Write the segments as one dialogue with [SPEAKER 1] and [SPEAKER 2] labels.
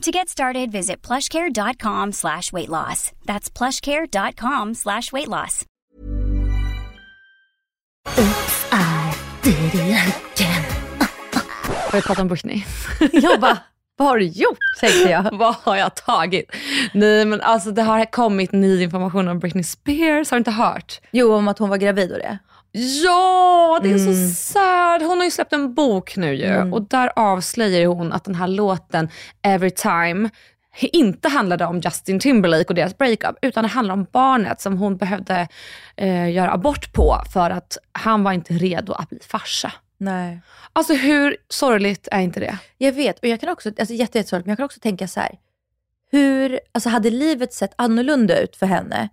[SPEAKER 1] To get started, visit plushcare.com slash weight loss. That's plushcare.com slash weight loss.
[SPEAKER 2] I did it again.
[SPEAKER 3] Börjar prata om Britney.
[SPEAKER 2] Jag bara, vad har du gjort? Tänkte jag.
[SPEAKER 3] Vad har jag tagit? Nej men alltså det har kommit ny information om Britney Spears, har du inte hört?
[SPEAKER 2] Jo, om att hon var gravid och det.
[SPEAKER 3] Ja, det är så sad. Hon har ju släppt en bok nu ju och där avslöjar hon att den här låten Every time inte handlade om Justin Timberlake och deras breakup, utan det handlar om barnet som hon behövde eh, göra abort på för att han var inte redo att bli farsa.
[SPEAKER 2] Nej.
[SPEAKER 3] Alltså hur sorgligt är inte det?
[SPEAKER 2] Jag vet, och jag kan också, alltså jätte, jättesorgligt, men jag kan också tänka så här. Hur, alltså hade livet sett annorlunda ut för henne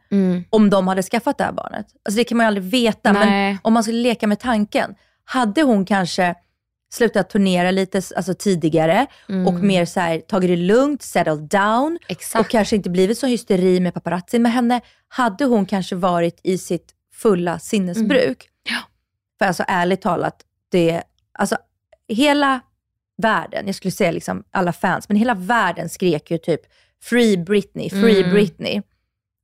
[SPEAKER 2] om de hade skaffat det här barnet? Alltså det kan man ju aldrig veta, men
[SPEAKER 3] Nej.
[SPEAKER 2] om man skulle leka med tanken. Hade hon kanske slutat turnera lite alltså tidigare och mer så här, tagit det lugnt, settled down
[SPEAKER 3] Exakt.
[SPEAKER 2] och kanske inte blivit så hysteri med paparazzi med henne. Hade hon kanske varit i sitt fulla sinnesbruk. För alltså ärligt talat, det, alltså hela världen, jag skulle säga liksom alla fans, men hela världen skrek ju typ Free Britney, Free Britney.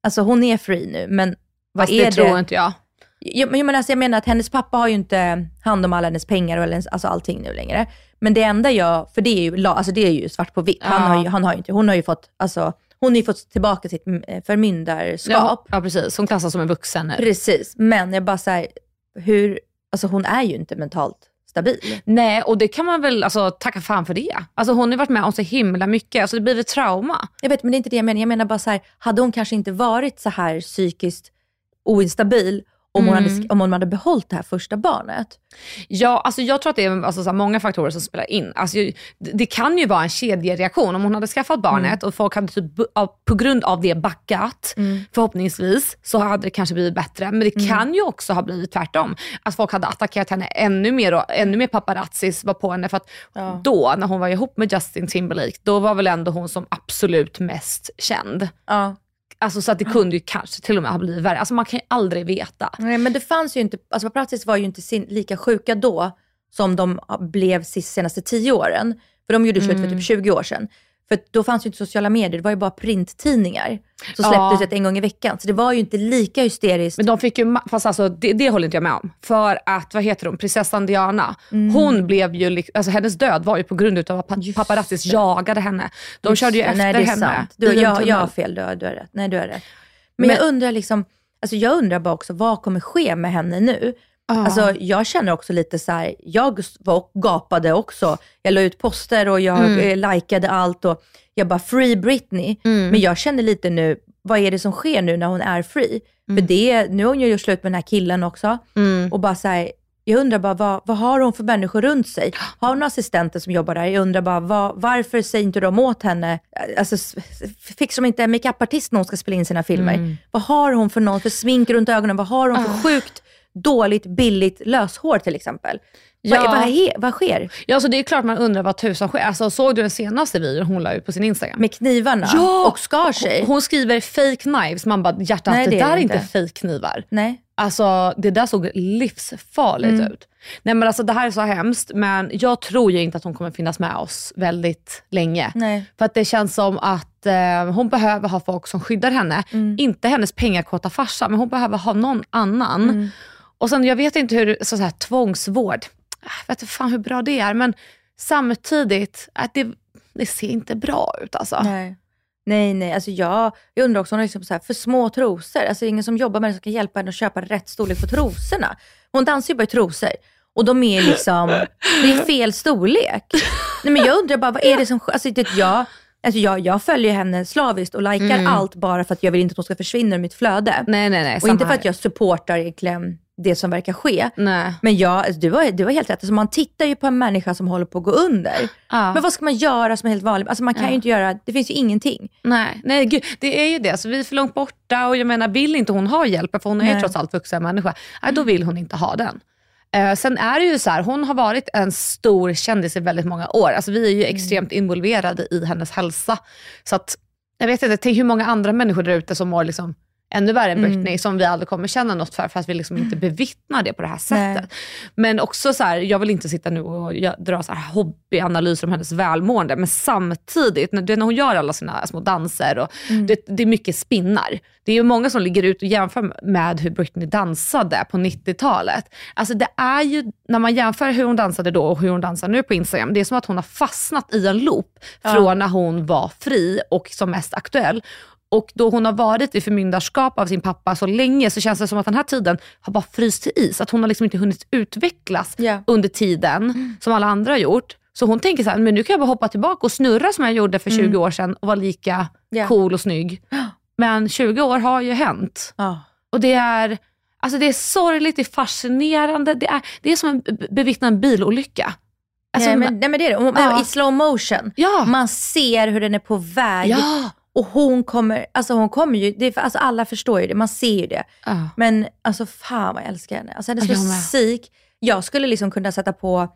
[SPEAKER 2] Alltså hon är free nu, men vad
[SPEAKER 3] Fast
[SPEAKER 2] är
[SPEAKER 3] det tror inte jag.
[SPEAKER 2] jag, men alltså, jag menar att hennes pappa har ju inte hand om alla hennes pengar och hennes, alltså allting nu längre. Men det enda jag, för det är ju, alltså det är ju svart på vitt. Han
[SPEAKER 3] Ja.
[SPEAKER 2] har ju, han har ju inte, hon har ju fått, alltså, hon har ju fått tillbaka sitt mm, förmyndarskap.
[SPEAKER 3] Ja, ja precis, hon klassas som en vuxen nu.
[SPEAKER 2] Precis, men jag bara såhär, hur, alltså hon är ju inte mentalt stabil.
[SPEAKER 3] Nej, och det kan man väl alltså, tacka fan för det. Alltså, hon har varit med om så himla mycket, alltså, det blir ett trauma.
[SPEAKER 2] Jag vet, men det är inte det jag menar. Jag menar bara så här, hade hon kanske inte varit så här psykiskt oinstabil om, hon hade, om hon hade behållit det här första barnet?
[SPEAKER 3] Ja, alltså jag tror att det är alltså, så många faktorer som spelar in. Alltså, ju- det, det kan ju vara en kedjereaktion. Om hon hade skaffat barnet och folk hade typ, bu- av- på grund av det backat, förhoppningsvis, så hade det kanske blivit bättre. Men det kan ju också ha blivit tvärtom. Att folk hade attackerat henne ännu mer och ännu mer paparazzis var på henne. För att då, när hon var ihop med Justin Timberlake, då var väl ändå hon som absolut mest känd.
[SPEAKER 2] Ja.
[SPEAKER 3] Alltså så att det kunde ju kanske till och med ha blivit värre. Alltså man kan ju aldrig veta.
[SPEAKER 2] Nej, men det fanns ju inte, alltså paparazzis var ju inte sin, lika sjuka då som de blev sist senaste tio åren. För de gjorde slut för typ 20 år sedan. För då fanns ju inte sociala medier, det var ju bara printtidningar. som
[SPEAKER 3] Ja.
[SPEAKER 2] släpptes ett en gång i veckan. Så det var ju inte lika hysteriskt.
[SPEAKER 3] Men de fick ju, fast alltså det, det håller inte jag med om. För att, vad heter hon, prinsessan Diana,
[SPEAKER 2] Mm.
[SPEAKER 3] hon blev ju, alltså hennes död var ju på grund av att pa- paparazzis jagade henne. De körde ju efter
[SPEAKER 2] Nej, det är
[SPEAKER 3] henne.
[SPEAKER 2] Sant. Du, jag, jag har fel, du har, du har rätt. Nej, du har rätt. Men,
[SPEAKER 3] Men-
[SPEAKER 2] jag undrar liksom, alltså jag undrar bara också, vad kommer ske med henne nu? Alltså jag känner också lite så här, jag var gapade också. Jag la ut poster och jag
[SPEAKER 3] Mm.
[SPEAKER 2] eh, likade allt och jag bara, free Britney. Men jag känner lite nu, vad är det som sker nu när hon är free?
[SPEAKER 3] Mm.
[SPEAKER 2] För det, nu har hon ju gjort slut med den här killen också. Och bara så här, jag undrar bara, vad, vad har hon för människor runt sig? Har hon assistenter som jobbar där? Jag undrar bara, vad, varför säger inte de åt henne? Alltså, s- fixar de inte en makeupartist när hon ska spela in sina filmer? Vad har hon för någon för smink runt ögonen? Vad har hon för sjukt dåligt, billigt löshår till exempel?
[SPEAKER 3] Ja.
[SPEAKER 2] Vad, vad, he, vad sker?
[SPEAKER 3] Ja, så det är klart man undrar vad tusan sker. Alltså, såg du den senaste videon hon la ut på sin Instagram?
[SPEAKER 2] Med knivarna
[SPEAKER 3] Ja!
[SPEAKER 2] och skar sig?
[SPEAKER 3] Hon skriver fake knives. Man bara, hjärtat
[SPEAKER 2] Nej,
[SPEAKER 3] det,
[SPEAKER 2] det är
[SPEAKER 3] där är inte. fake knivar.
[SPEAKER 2] Nej.
[SPEAKER 3] Alltså det där såg livsfarligt
[SPEAKER 2] Mm.
[SPEAKER 3] ut. Nej men alltså det här är så hemskt, men jag tror ju inte att hon kommer finnas med oss väldigt länge.
[SPEAKER 2] Nej.
[SPEAKER 3] För att det känns som att eh, hon behöver ha folk som skyddar henne.
[SPEAKER 2] Mm.
[SPEAKER 3] Inte hennes pengakåta farsa, men hon behöver ha någon annan.
[SPEAKER 2] Mm.
[SPEAKER 3] Och sen, jag vet inte hur, så, så här, tvångsvård, jag vet inte fan hur bra det är, men samtidigt, att det, det ser inte bra ut alltså.
[SPEAKER 2] Nej. Nej, nej. Alltså jag, jag undrar också om hon har liksom så här, för små trosor. Alltså ingen som jobbar med det som kan hjälpa henne att köpa rätt storlek på trosorna. Hon dansar ju bara i trosor. Och de är liksom, det är fel storlek. Nej, men jag undrar bara, vad är det som alltså, det, jag, alltså, jag, jag följer henne slaviskt och likar
[SPEAKER 3] Mm.
[SPEAKER 2] allt bara för att jag vill inte att hon ska försvinna ur mitt flöde.
[SPEAKER 3] Nej, nej, nej.
[SPEAKER 2] och inte för
[SPEAKER 3] här.
[SPEAKER 2] att jag supportar egentligen det som verkar ske.
[SPEAKER 3] Nej.
[SPEAKER 2] Men jag, alltså, du, har, du har helt rätt. Alltså, man tittar ju på en människa som håller på att gå under.
[SPEAKER 3] Ja.
[SPEAKER 2] Men vad ska man göra som är helt vanligt? Alltså, man kan ju inte göra, det finns ju ingenting.
[SPEAKER 3] Nej, nej gud, det är ju det. Alltså, vi är för långt borta och jag menar, vill inte hon ha hjälp, för hon är
[SPEAKER 2] Nej.
[SPEAKER 3] trots allt vuxen människa, nej, då vill hon inte ha den. Eh, sen är det ju så här, hon har varit en stor kändis i väldigt många år. Alltså, vi är ju extremt involverade i hennes hälsa. Så att, jag vet inte, tänk hur många andra människor där ute som mår liksom ännu värre än Britney, som vi aldrig kommer känna något för, för att vi liksom inte bevittnar det på det här
[SPEAKER 2] Nej.
[SPEAKER 3] sättet. Men också så här, jag vill inte sitta nu och dra så här hobbyanalyser om hennes välmående, men samtidigt, när, när hon gör alla sina små danser, och det, det är mycket spinnar. Det är ju många som ligger ut och jämför med hur Britney dansade på 90-talet. Alltså det är ju, när man jämför hur hon dansade då och hur hon dansar nu på Instagram, det är som att hon har fastnat i en loop från när hon var fri och som mest aktuell. Och då hon har varit i förmyndarskap av sin pappa så länge så känns det som att den här tiden har bara fryst till is. Att hon har liksom inte hunnit utvecklas
[SPEAKER 2] Ja.
[SPEAKER 3] under tiden som alla andra har gjort. Så hon tänker så här, men nu kan jag bara hoppa tillbaka och snurra som jag gjorde för 20 år sedan och vara lika
[SPEAKER 2] Ja.
[SPEAKER 3] cool och snygg. Men 20 år har ju hänt.
[SPEAKER 2] Ja.
[SPEAKER 3] Och det är, alltså det är sorgligt, det är fascinerande. Det är, det är som att be- bevittna en bilolycka. Alltså,
[SPEAKER 2] nej, men, nej men det är det. I slow motion.
[SPEAKER 3] ja,
[SPEAKER 2] Man ser hur den är på väg.
[SPEAKER 3] ja.
[SPEAKER 2] Och hon kommer, alltså hon kommer ju, det alltså alla förstår ju det, man ser ju det.
[SPEAKER 3] ja.
[SPEAKER 2] Men alltså fan vad jag älskar henne. Alltså hennes
[SPEAKER 3] jag
[SPEAKER 2] musik, jag skulle liksom kunna sätta på,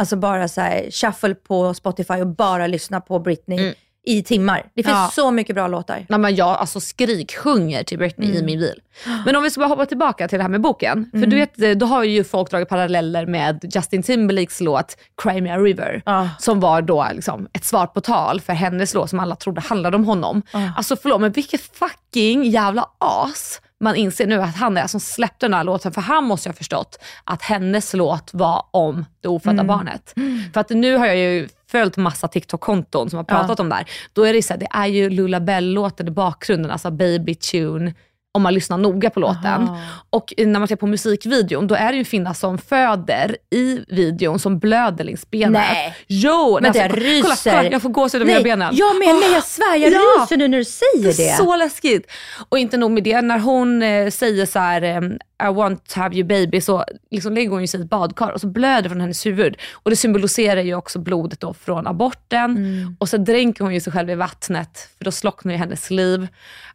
[SPEAKER 2] alltså bara så här, shuffle på Spotify och bara lyssna på Britney
[SPEAKER 3] Mm.
[SPEAKER 2] I timmar. Det finns
[SPEAKER 3] Ja.
[SPEAKER 2] så mycket bra låtar.
[SPEAKER 3] Nej, men jag alltså skriksjunger till Britney
[SPEAKER 2] Mm.
[SPEAKER 3] i min bil. Men om vi ska bara hoppa tillbaka till det här med boken. För du vet, då har ju folk dragit paralleller med Justin Timberlakes låt Cry Me A River.
[SPEAKER 2] Ja.
[SPEAKER 3] Som var då liksom ett svar på tal för hennes låt som alla trodde handlade om honom. Alltså förlåt, men vilket fucking jävla as man inser nu att han är som släppte den här låten. För han måste ju ha förstått att hennes låt var om det ofödda barnet. För att nu har jag ju följt massa TikTok-konton som har pratat om det här. Då är det så här, det är ju Lulla Bell-låten i bakgrunden, alltså Baby Tune, om man lyssnar noga på låten.
[SPEAKER 2] Aha.
[SPEAKER 3] Och när man ser på musikvideon, då är det ju en kvinna som föder i videon som blöder längs benet.
[SPEAKER 2] Nej.
[SPEAKER 3] Jo!
[SPEAKER 2] Vänta, jag
[SPEAKER 3] kolla,
[SPEAKER 2] ryser.
[SPEAKER 3] Kolla, jag får gåshud över mina benen.
[SPEAKER 2] jag med, nej jag svär, jag
[SPEAKER 3] Ja.
[SPEAKER 2] ryser nu när du säger
[SPEAKER 3] Det är
[SPEAKER 2] det.
[SPEAKER 3] så läskigt. Och inte nog med det, när hon eh, säger så här, eh, I want to have you baby, så liksom lägger hon ju sig i ett badkar och så blöder från hennes huvud. Och det symboliserar ju också blodet då från aborten.
[SPEAKER 2] Mm.
[SPEAKER 3] Och så dränker hon ju sig själv i vattnet, för då slocknar ju hennes liv.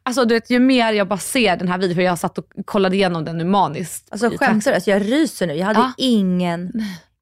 [SPEAKER 3] Alltså du vet, ju mer jag bara ser den här videon, för jag satt och kollade igenom den nu maniskt.
[SPEAKER 2] Alltså skämtar du? Alltså, jag ryser nu. Jag hade
[SPEAKER 3] Ja.
[SPEAKER 2] ingen,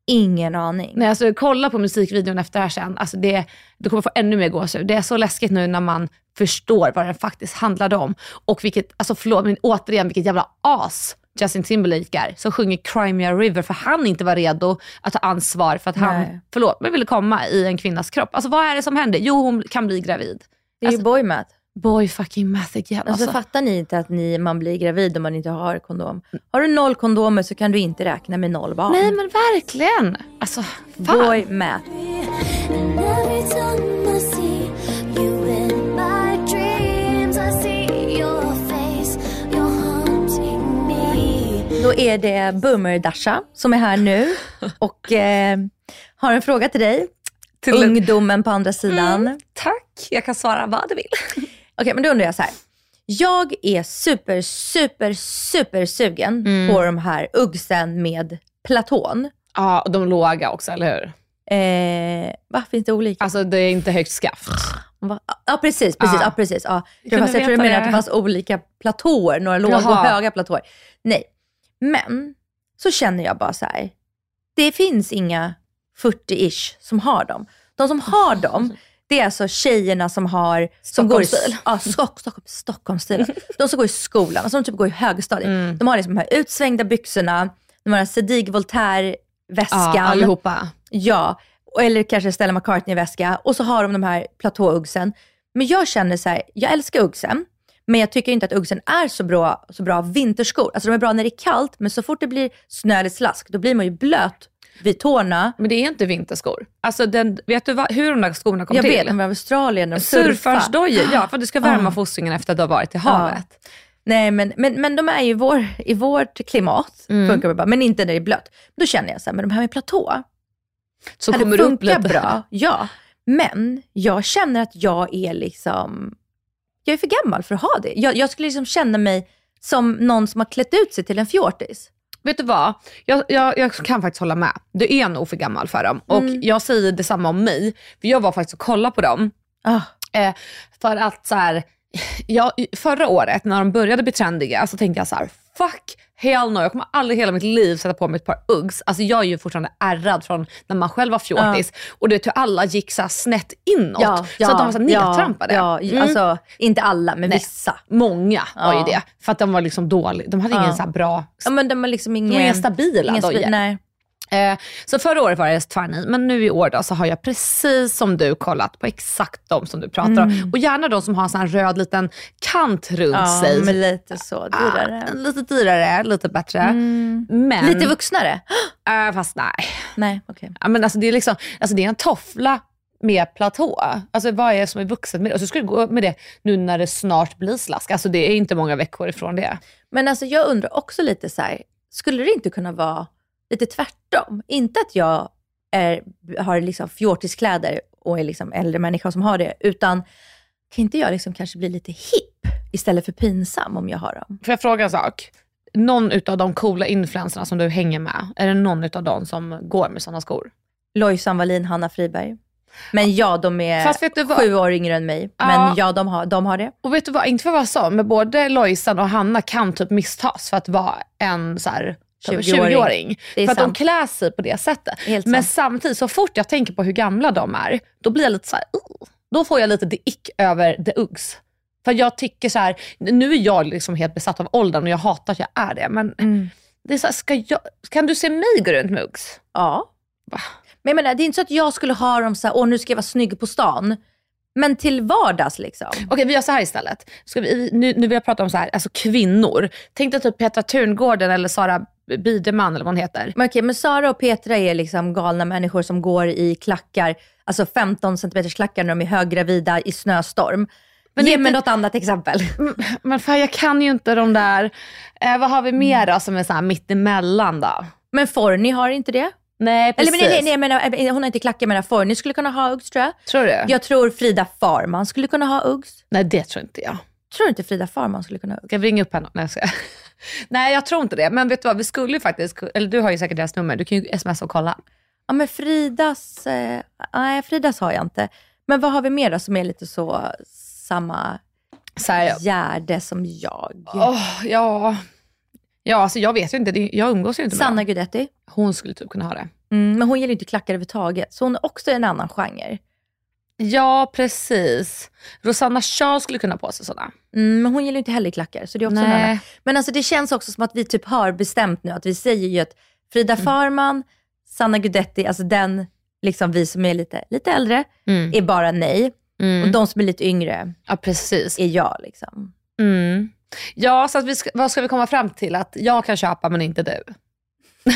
[SPEAKER 2] ingen aning.
[SPEAKER 3] Nej, alltså, kolla på musikvideon efter det här sen. Alltså, det, du kommer få ännu mer gåshud. Det är så läskigt nu när man förstår vad den faktiskt handlade om. Och vilket, alltså förlåt, men återigen vilket jävla as Justin Timberlake är, som sjunger Cry Me A River för han inte var redo att ta ansvar för att han,
[SPEAKER 2] Nej.
[SPEAKER 3] förlåt, men ville komma i en kvinnas kropp. Alltså vad är det som händer? Jo, hon kan bli gravid.
[SPEAKER 2] Det är ju
[SPEAKER 3] Alltså-
[SPEAKER 2] boymat.
[SPEAKER 3] Boy fucking math again.
[SPEAKER 2] Alltså,
[SPEAKER 3] Alltså,
[SPEAKER 2] fattar ni inte att ni, man blir gravid om man inte har kondom? Har du noll kondomer så kan du inte räkna med noll barn.
[SPEAKER 3] nej men verkligen. Alltså, fan.
[SPEAKER 2] Boy math. Då är det Boomer Dasha som är här nu och eh, har en fråga till dig.
[SPEAKER 3] Till-
[SPEAKER 2] Ungdomen på andra sidan.
[SPEAKER 3] Mm, tack, jag kan svara vad du vill.
[SPEAKER 2] Okej, men då undrar jag så här. Jag är super, super, super sugen
[SPEAKER 3] Mm.
[SPEAKER 2] på de här uggsen med platon.
[SPEAKER 3] Ja, och de låga också, eller hur?
[SPEAKER 2] Eh, va, finns det olika?
[SPEAKER 3] Alltså det är inte högt skaft.
[SPEAKER 2] Va? Ja, precis. precis,
[SPEAKER 3] Ja.
[SPEAKER 2] ja. precis ja. Jag, fast jag tror du menar att det fanns olika platåer, några låga och höga platåer. Nej, men så känner jag bara så här. Det finns inga 40-ish som har dem. De som har dem, det är alltså tjejerna som har... Som går i, ja, Stock, Stockholm, Stockholmsstil. De som går i skolan, alltså de typ går i högstadiet.
[SPEAKER 3] Mm.
[SPEAKER 2] De har liksom de här utsvängda byxorna, de har Sedig Voltaire-väskan.
[SPEAKER 3] Ja, allihopa.
[SPEAKER 2] Ja, eller kanske Stella McCartney-väska. Och så har de de här platåuggsen. Men jag känner så här, jag älskar uggsen. Men jag tycker inte att uggsen är så bra, så bra vinterskor. Alltså de är bra när det är kallt, men så fort det blir snö eller slask, då blir man ju blöt vid tårna.
[SPEAKER 3] Men det är inte vinterskor. Alltså den, vet du vad, hur de där skorna kom
[SPEAKER 2] Jag
[SPEAKER 3] till?
[SPEAKER 2] vet, de var i Australien, de surfar.
[SPEAKER 3] Surfarsdojor, ja för att det ska värma
[SPEAKER 2] Ah.
[SPEAKER 3] fossingen efter att du har varit i havet.
[SPEAKER 2] Nej men, men, men de är ju i, vår, i vårt klimat,
[SPEAKER 3] Mm.
[SPEAKER 2] funkar det bra, men inte när det är blött. Då känner jag så här, men de här med platå,
[SPEAKER 3] Så
[SPEAKER 2] hade
[SPEAKER 3] kommer du upp
[SPEAKER 2] funkat
[SPEAKER 3] lite.
[SPEAKER 2] bra. Ja, men jag känner att jag är liksom, jag är för gammal för att ha det. Jag, jag skulle liksom känna mig som någon som har klätt ut sig till en fjortis.
[SPEAKER 3] Vet du vad? Jag, jag, jag kan faktiskt hålla med. Du är nog för gammal för dem. Och
[SPEAKER 2] Mm.
[SPEAKER 3] jag säger detsamma om mig. För jag var faktiskt och kollade på dem.
[SPEAKER 2] Ah,
[SPEAKER 3] Eh, för att så här, jag, förra året när de började bli trendiga så tänkte jag så här: fuck hell no, jag kommer aldrig hela mitt liv sätta på mig ett par Uggs. Alltså jag är ju fortfarande ärrad från när man själv var fjortis. Och det hur alla gick så snett inåt. så att de var så nedtrampade.
[SPEAKER 2] Ja,
[SPEAKER 3] Mm.
[SPEAKER 2] alltså inte alla, men
[SPEAKER 3] Nej.
[SPEAKER 2] vissa.
[SPEAKER 3] Många var ju
[SPEAKER 2] Ja.
[SPEAKER 3] det. För att de var liksom dåliga. De hade ingen
[SPEAKER 2] Ja.
[SPEAKER 3] så bra
[SPEAKER 2] Ja, men de är liksom ingen,
[SPEAKER 3] De är inga stabila
[SPEAKER 2] ingen
[SPEAKER 3] dojor.
[SPEAKER 2] Nej.
[SPEAKER 3] Eh, så förra året var det tvärnit, men nu i år då, så har jag precis som du kollat på exakt de som du pratar
[SPEAKER 2] Mm.
[SPEAKER 3] om. Och gärna de som har en sån här röd liten kant runt
[SPEAKER 2] Ja,
[SPEAKER 3] sig.
[SPEAKER 2] men lite så dyrare.
[SPEAKER 3] Ah, lite dyrare, lite bättre.
[SPEAKER 2] Mm.
[SPEAKER 3] Men,
[SPEAKER 2] Lite vuxnare?
[SPEAKER 3] eh, fast nej.
[SPEAKER 2] Nej, okej.
[SPEAKER 3] Ja, men alltså, det, är liksom, alltså, det är en toffla med platå. Alltså vad är det som är vuxet med det? Och så ska du gå med det nu när det snart blir slask. Alltså det är inte många veckor ifrån det.
[SPEAKER 2] Men alltså jag undrar också lite så här, skulle det inte kunna vara lite tvärtom? Inte att jag är, har liksom fjortiskläder och är liksom äldre människa som har det, utan kan inte jag liksom kanske bli lite hipp istället för pinsam om jag har dem?
[SPEAKER 3] Får jag fråga en sak? Någon utav de coola influencerna som du hänger med, är det någon utav dem som går med sådana skor?
[SPEAKER 2] Lojsan Wallin, Hanna Friberg. Men ja, de är sju år yngre än mig.
[SPEAKER 3] Ja.
[SPEAKER 2] Men ja, de har, de har det.
[SPEAKER 3] Och vet du vad, inte för att vara så, men både Lojsan och Hanna kan typ misstas för att vara en så här
[SPEAKER 2] 20-åring.
[SPEAKER 3] 20-åring.
[SPEAKER 2] Det är
[SPEAKER 3] för att de klär sig på det sättet.
[SPEAKER 2] Helt
[SPEAKER 3] Men
[SPEAKER 2] sant.
[SPEAKER 3] samtidigt, så fort jag tänker på hur gamla de är, då blir jag lite så här, "Ugh." då får jag lite the ick över the Uggs. För jag tycker så här, nu är jag liksom helt besatt av åldern och jag hatar att jag är det. Men
[SPEAKER 2] Mm.
[SPEAKER 3] det är så här, ska jag, kan du se mig gå runt med Uggs?
[SPEAKER 2] Ja.
[SPEAKER 3] Va?
[SPEAKER 2] Men jag menar, det är inte så att jag skulle ha dem så här, åh nu ska jag vara snygg på stan. Men till vardags liksom.
[SPEAKER 3] Okej, vi gör så här istället. Ska vi, nu, nu vill jag prata om så här, alltså kvinnor. Tänk dig typ Petra Tungården eller Sara Biderman eller vad hon heter.
[SPEAKER 2] Men okej, men Sara och Petra är liksom galna människor som går i klackar, alltså 15 cm klackar när de är höggravida i snöstorm.
[SPEAKER 3] Men
[SPEAKER 2] Ge mig något annat exempel.
[SPEAKER 3] Men fan jag kan ju inte de där, eh, vad har vi mer då som är så här mittemellan då?
[SPEAKER 2] Men Forni har inte det.
[SPEAKER 3] Nej
[SPEAKER 2] Eller
[SPEAKER 3] precis.
[SPEAKER 2] men, nej, nej, jag menar, eh, hon har inte klackar, men Forni skulle kunna ha Uggs tror jag.
[SPEAKER 3] Tror du?
[SPEAKER 2] Jag tror Frida Farman skulle kunna ha Uggs.
[SPEAKER 3] Nej det tror inte jag.
[SPEAKER 2] Tror du inte Frida Farman skulle kunna ha Uggs?
[SPEAKER 3] Ska jag ringa upp henne? Nej jag, ska. Nej jag tror inte det. Men vet du vad, vi skulle ju faktiskt, eller du har ju säkert deras nummer, du kan ju smsa och kolla.
[SPEAKER 2] Ja men Fridas, eh, nej Fridas har jag inte. Men vad har vi mer då som är lite så samma
[SPEAKER 3] Så här,
[SPEAKER 2] gärde som jag?
[SPEAKER 3] åh, ja. Ja alltså jag vet ju inte, det- jag umgås ju inte med
[SPEAKER 2] Sanna
[SPEAKER 3] dem.
[SPEAKER 2] Guidetti.
[SPEAKER 3] Hon skulle typ kunna ha det.
[SPEAKER 2] Mm, men hon gillar ju inte klackar överhuvudtaget, så hon är också en annan genre.
[SPEAKER 3] Ja precis. Rosanna Shaw skulle kunna ha på sig sådana.
[SPEAKER 2] Mm, men hon gillar ju inte heller klackar, så det är också en
[SPEAKER 3] Nej.
[SPEAKER 2] annan. Men alltså det känns också som att vi typ har bestämt nu, att vi säger ju att Frida
[SPEAKER 3] Mm.
[SPEAKER 2] Farman, Sanna Guidetti, alltså den, liksom vi som är lite, lite äldre, är bara nej.
[SPEAKER 3] Mm.
[SPEAKER 2] Och de som är lite yngre
[SPEAKER 3] Ja precis.
[SPEAKER 2] är jag liksom.
[SPEAKER 3] Mm. Ja, så att vi ska, vad ska vi komma fram till? Att jag kan köpa men inte du.